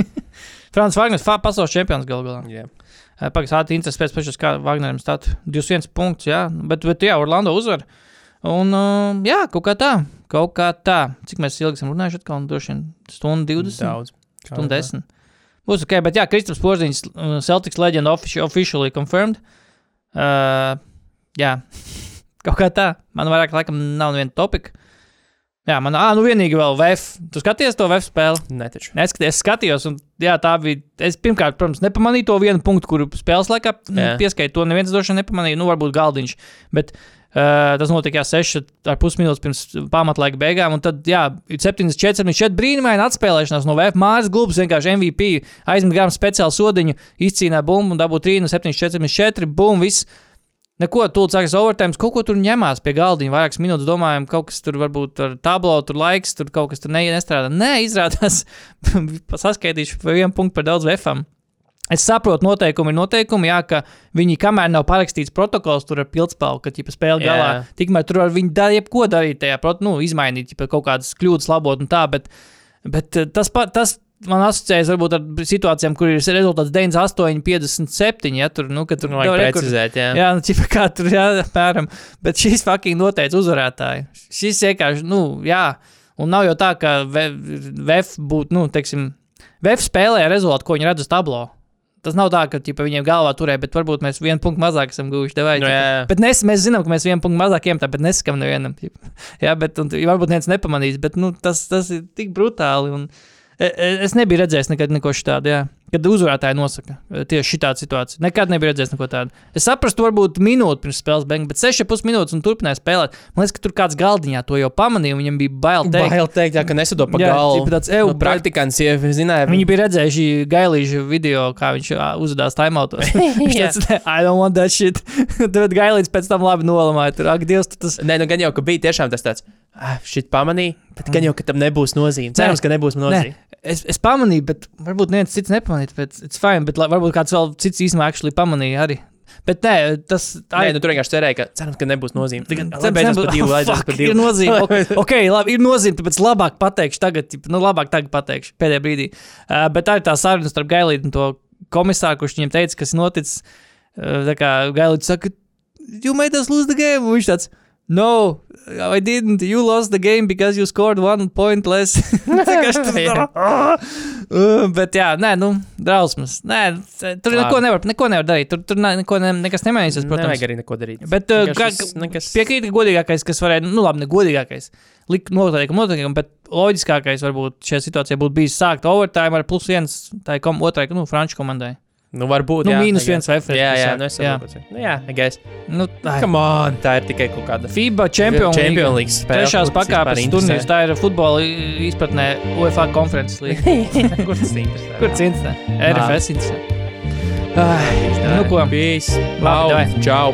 *laughs* Frans Wagners, fa- pasaules čempions galu galā. yeah. Pagaidām, ātri interesē pēc pašas, kā Wagneram stāv 21 punkts, jā, bet, bet jā, Orlando uzvar. Un, uh, jā, kaut kā tā, kaut kā tā. Cik mēs ilgi esam runājuši, atkal droši vien stundu 20, Daudz. stundu 10. Būs ok, bet jā, Kristaps Porziņš, uh, Celtics legend offici officially confirmed. Uh, jā, kaut kā tā. Man vairāk laikam nav neviena topika. Jā, man, ah, nu vienīgi vēl VF. Tu skaties to VF spēli? Netaču. Neskaties, es skatījos, un jā, tā bija. Es pirmkārt, protams, nepamanīju to vienu punktu, kuru spēles laikā nu, Jā. pieskaita. To neviens vien nepamanīja. Nu, varbūt galdiņš. Bet uh, tas notika jā, 6,5 minūtes pirms pamatlaika beigām. Un tad, jā, 74, 74 brīnumaini atspēlēšanās no VF mājas glūpas. Vienkārši MVP aizmet garām speciālu sodiņu, izcīnīja bumbu un dabūja 3, 7, 4, 4, bum, viss. Neko, tūlīt sākas overtime, kaut ko tur ņemās pie galdiņa. Vairākas minūtes domājam, kaut kas tur varbūt ar tablo, tur laiks, tur kaut kas tur ne, nestrādā. Nē, izrādās, *laughs* saskaitīšu vienu punktu par daudz vefam. Es saprotu, noteikumi ir noteikumi, jā, ka viņi, kamēr nav parakstīts protokols, tur ar pildspēku, ka ķipa, spēle galā, tikmēr tur var viņi darīt jebko darīt tajā, prot, nu, izmainīt ķipa, kaut kādas kļūdas, labot un tā, bet, bet eh, tas, pa- tas man asociējas varbūt ar situācijām, kur ir rezultāts 98, 57, ja tur, nu, ka tur Vajag nav rekord- precizēt, jā. Jā, nu, ķipa, kā tur jā, apmēram. Bet šīs fucking noteica uzvarētāji. Šis vienkārši, nu, jā. Un nav jau tā, ka VF būtu, nu, teiksim, VF spēlē rezultātu, ko viņi redz uz tablo. Tas nav tā, ka ķipa, viņiem galvā turēja, bet varbūt mēs vienu punktu mazāk esam guvuši. Devai, Nu, jā. Bet nes, mēs zinām, ka mēs vienu punktu mazāk iemetām, bet nesakām nevienam. ķipa. *laughs* Jā, bet un, varbūt neviens nepamanīs, bet nu, tas, tas ir tik brutāli. Un, e- e- es nebiju redzējis nekad neko tādu, jā. Kad uzvarētāji nosaka e, tieši šādu situāciju. Nekad nebiju redzējis neko tādu. Es saprastu, varbūt minūti pirms spēles beigas, bet 6,5 minūtes un turpināja spēlēt. Man liekas, ka tur kāds galdiņā to jau pamanīja, viņam bija bail teikt. Bail teikt, jā, ka nesadod pa Jā, galvu. ķipa tāds, "Ew, Nu, Praktikants jau zināja. Viņi bija redzējuši gailīšu video, kā viņš uzvedās taimautos. *laughs* *laughs* Viņš teica, I don't want that shit. *laughs* Tad gailīts pēc tam labi nolamāja. Tur, ak, Dievs, tas. Nē, nu gan jau, ka bija tiešām tas tāds, ah, šit pamanīja, bet gan jau, ka tam nebūs nozīme. Cerams, ka nebūs Nē, nozīme. Es, es pamanīju, bet varbūt neviens cits nepamanīja. Bet it's fine, bet la- varbūt kāds vēl cits īstenībā actually pamanīja arī. Bet nē, tas Nē, nu tur vienkārši cerēja, ka cerams, ka nebūs nozīme. Tagad divu, Oh, beidzot fuck, par divu. Ir nozīme. Ok, *laughs* okay labi, ir nozīme, tāpēc labāk pateikšu tagad, nu labāk tagad pateikšu pēdējā brīdī. Uh, bet tā ir tā saruna starp Gailītu un to komisāru, kurš viņam teica, kas ir noticis. Uh, tā kā Gailīts saka, you made us lose the game. Viņš tāds, no, I didn't. You lost the game because you scored one point less. *laughs* Uh, *laughs* *laughs* bet jā, nē, nu, drausmas. Nē, tur Labi. neko nevar, neko nevar darīt. Tur, tur ne, neko ne, nekas nemainīsies, protams. Nevajag arī neko darīt. Bet uh, kā, Vienkārši nekas... piekrīt, ka godīgākais, kas varēja, nu, labi, ne godīgākais, likt noteikumu, noteikumu, bet loģiskākais varbūt šajā situācijā būtu bijis sākt overtime ar plus viens tai kom, otrai, nu, franču komandai. Nu, varbūt. Nu, jā, mīnus I viens referents Jā, jā, nu es saprotu. Nu, jā, guess. Nu, tā on, tā ir tikai kaut kāda FIBA Champions League. Trešās tas pakāpes turnīrs, interesē. tā ir futbola izpratnē UEFA konferences *laughs* līnija. Kur tas interesē? Kur cits? RFS interesē. Ai, Nu, ko? Peace. Labi, čau.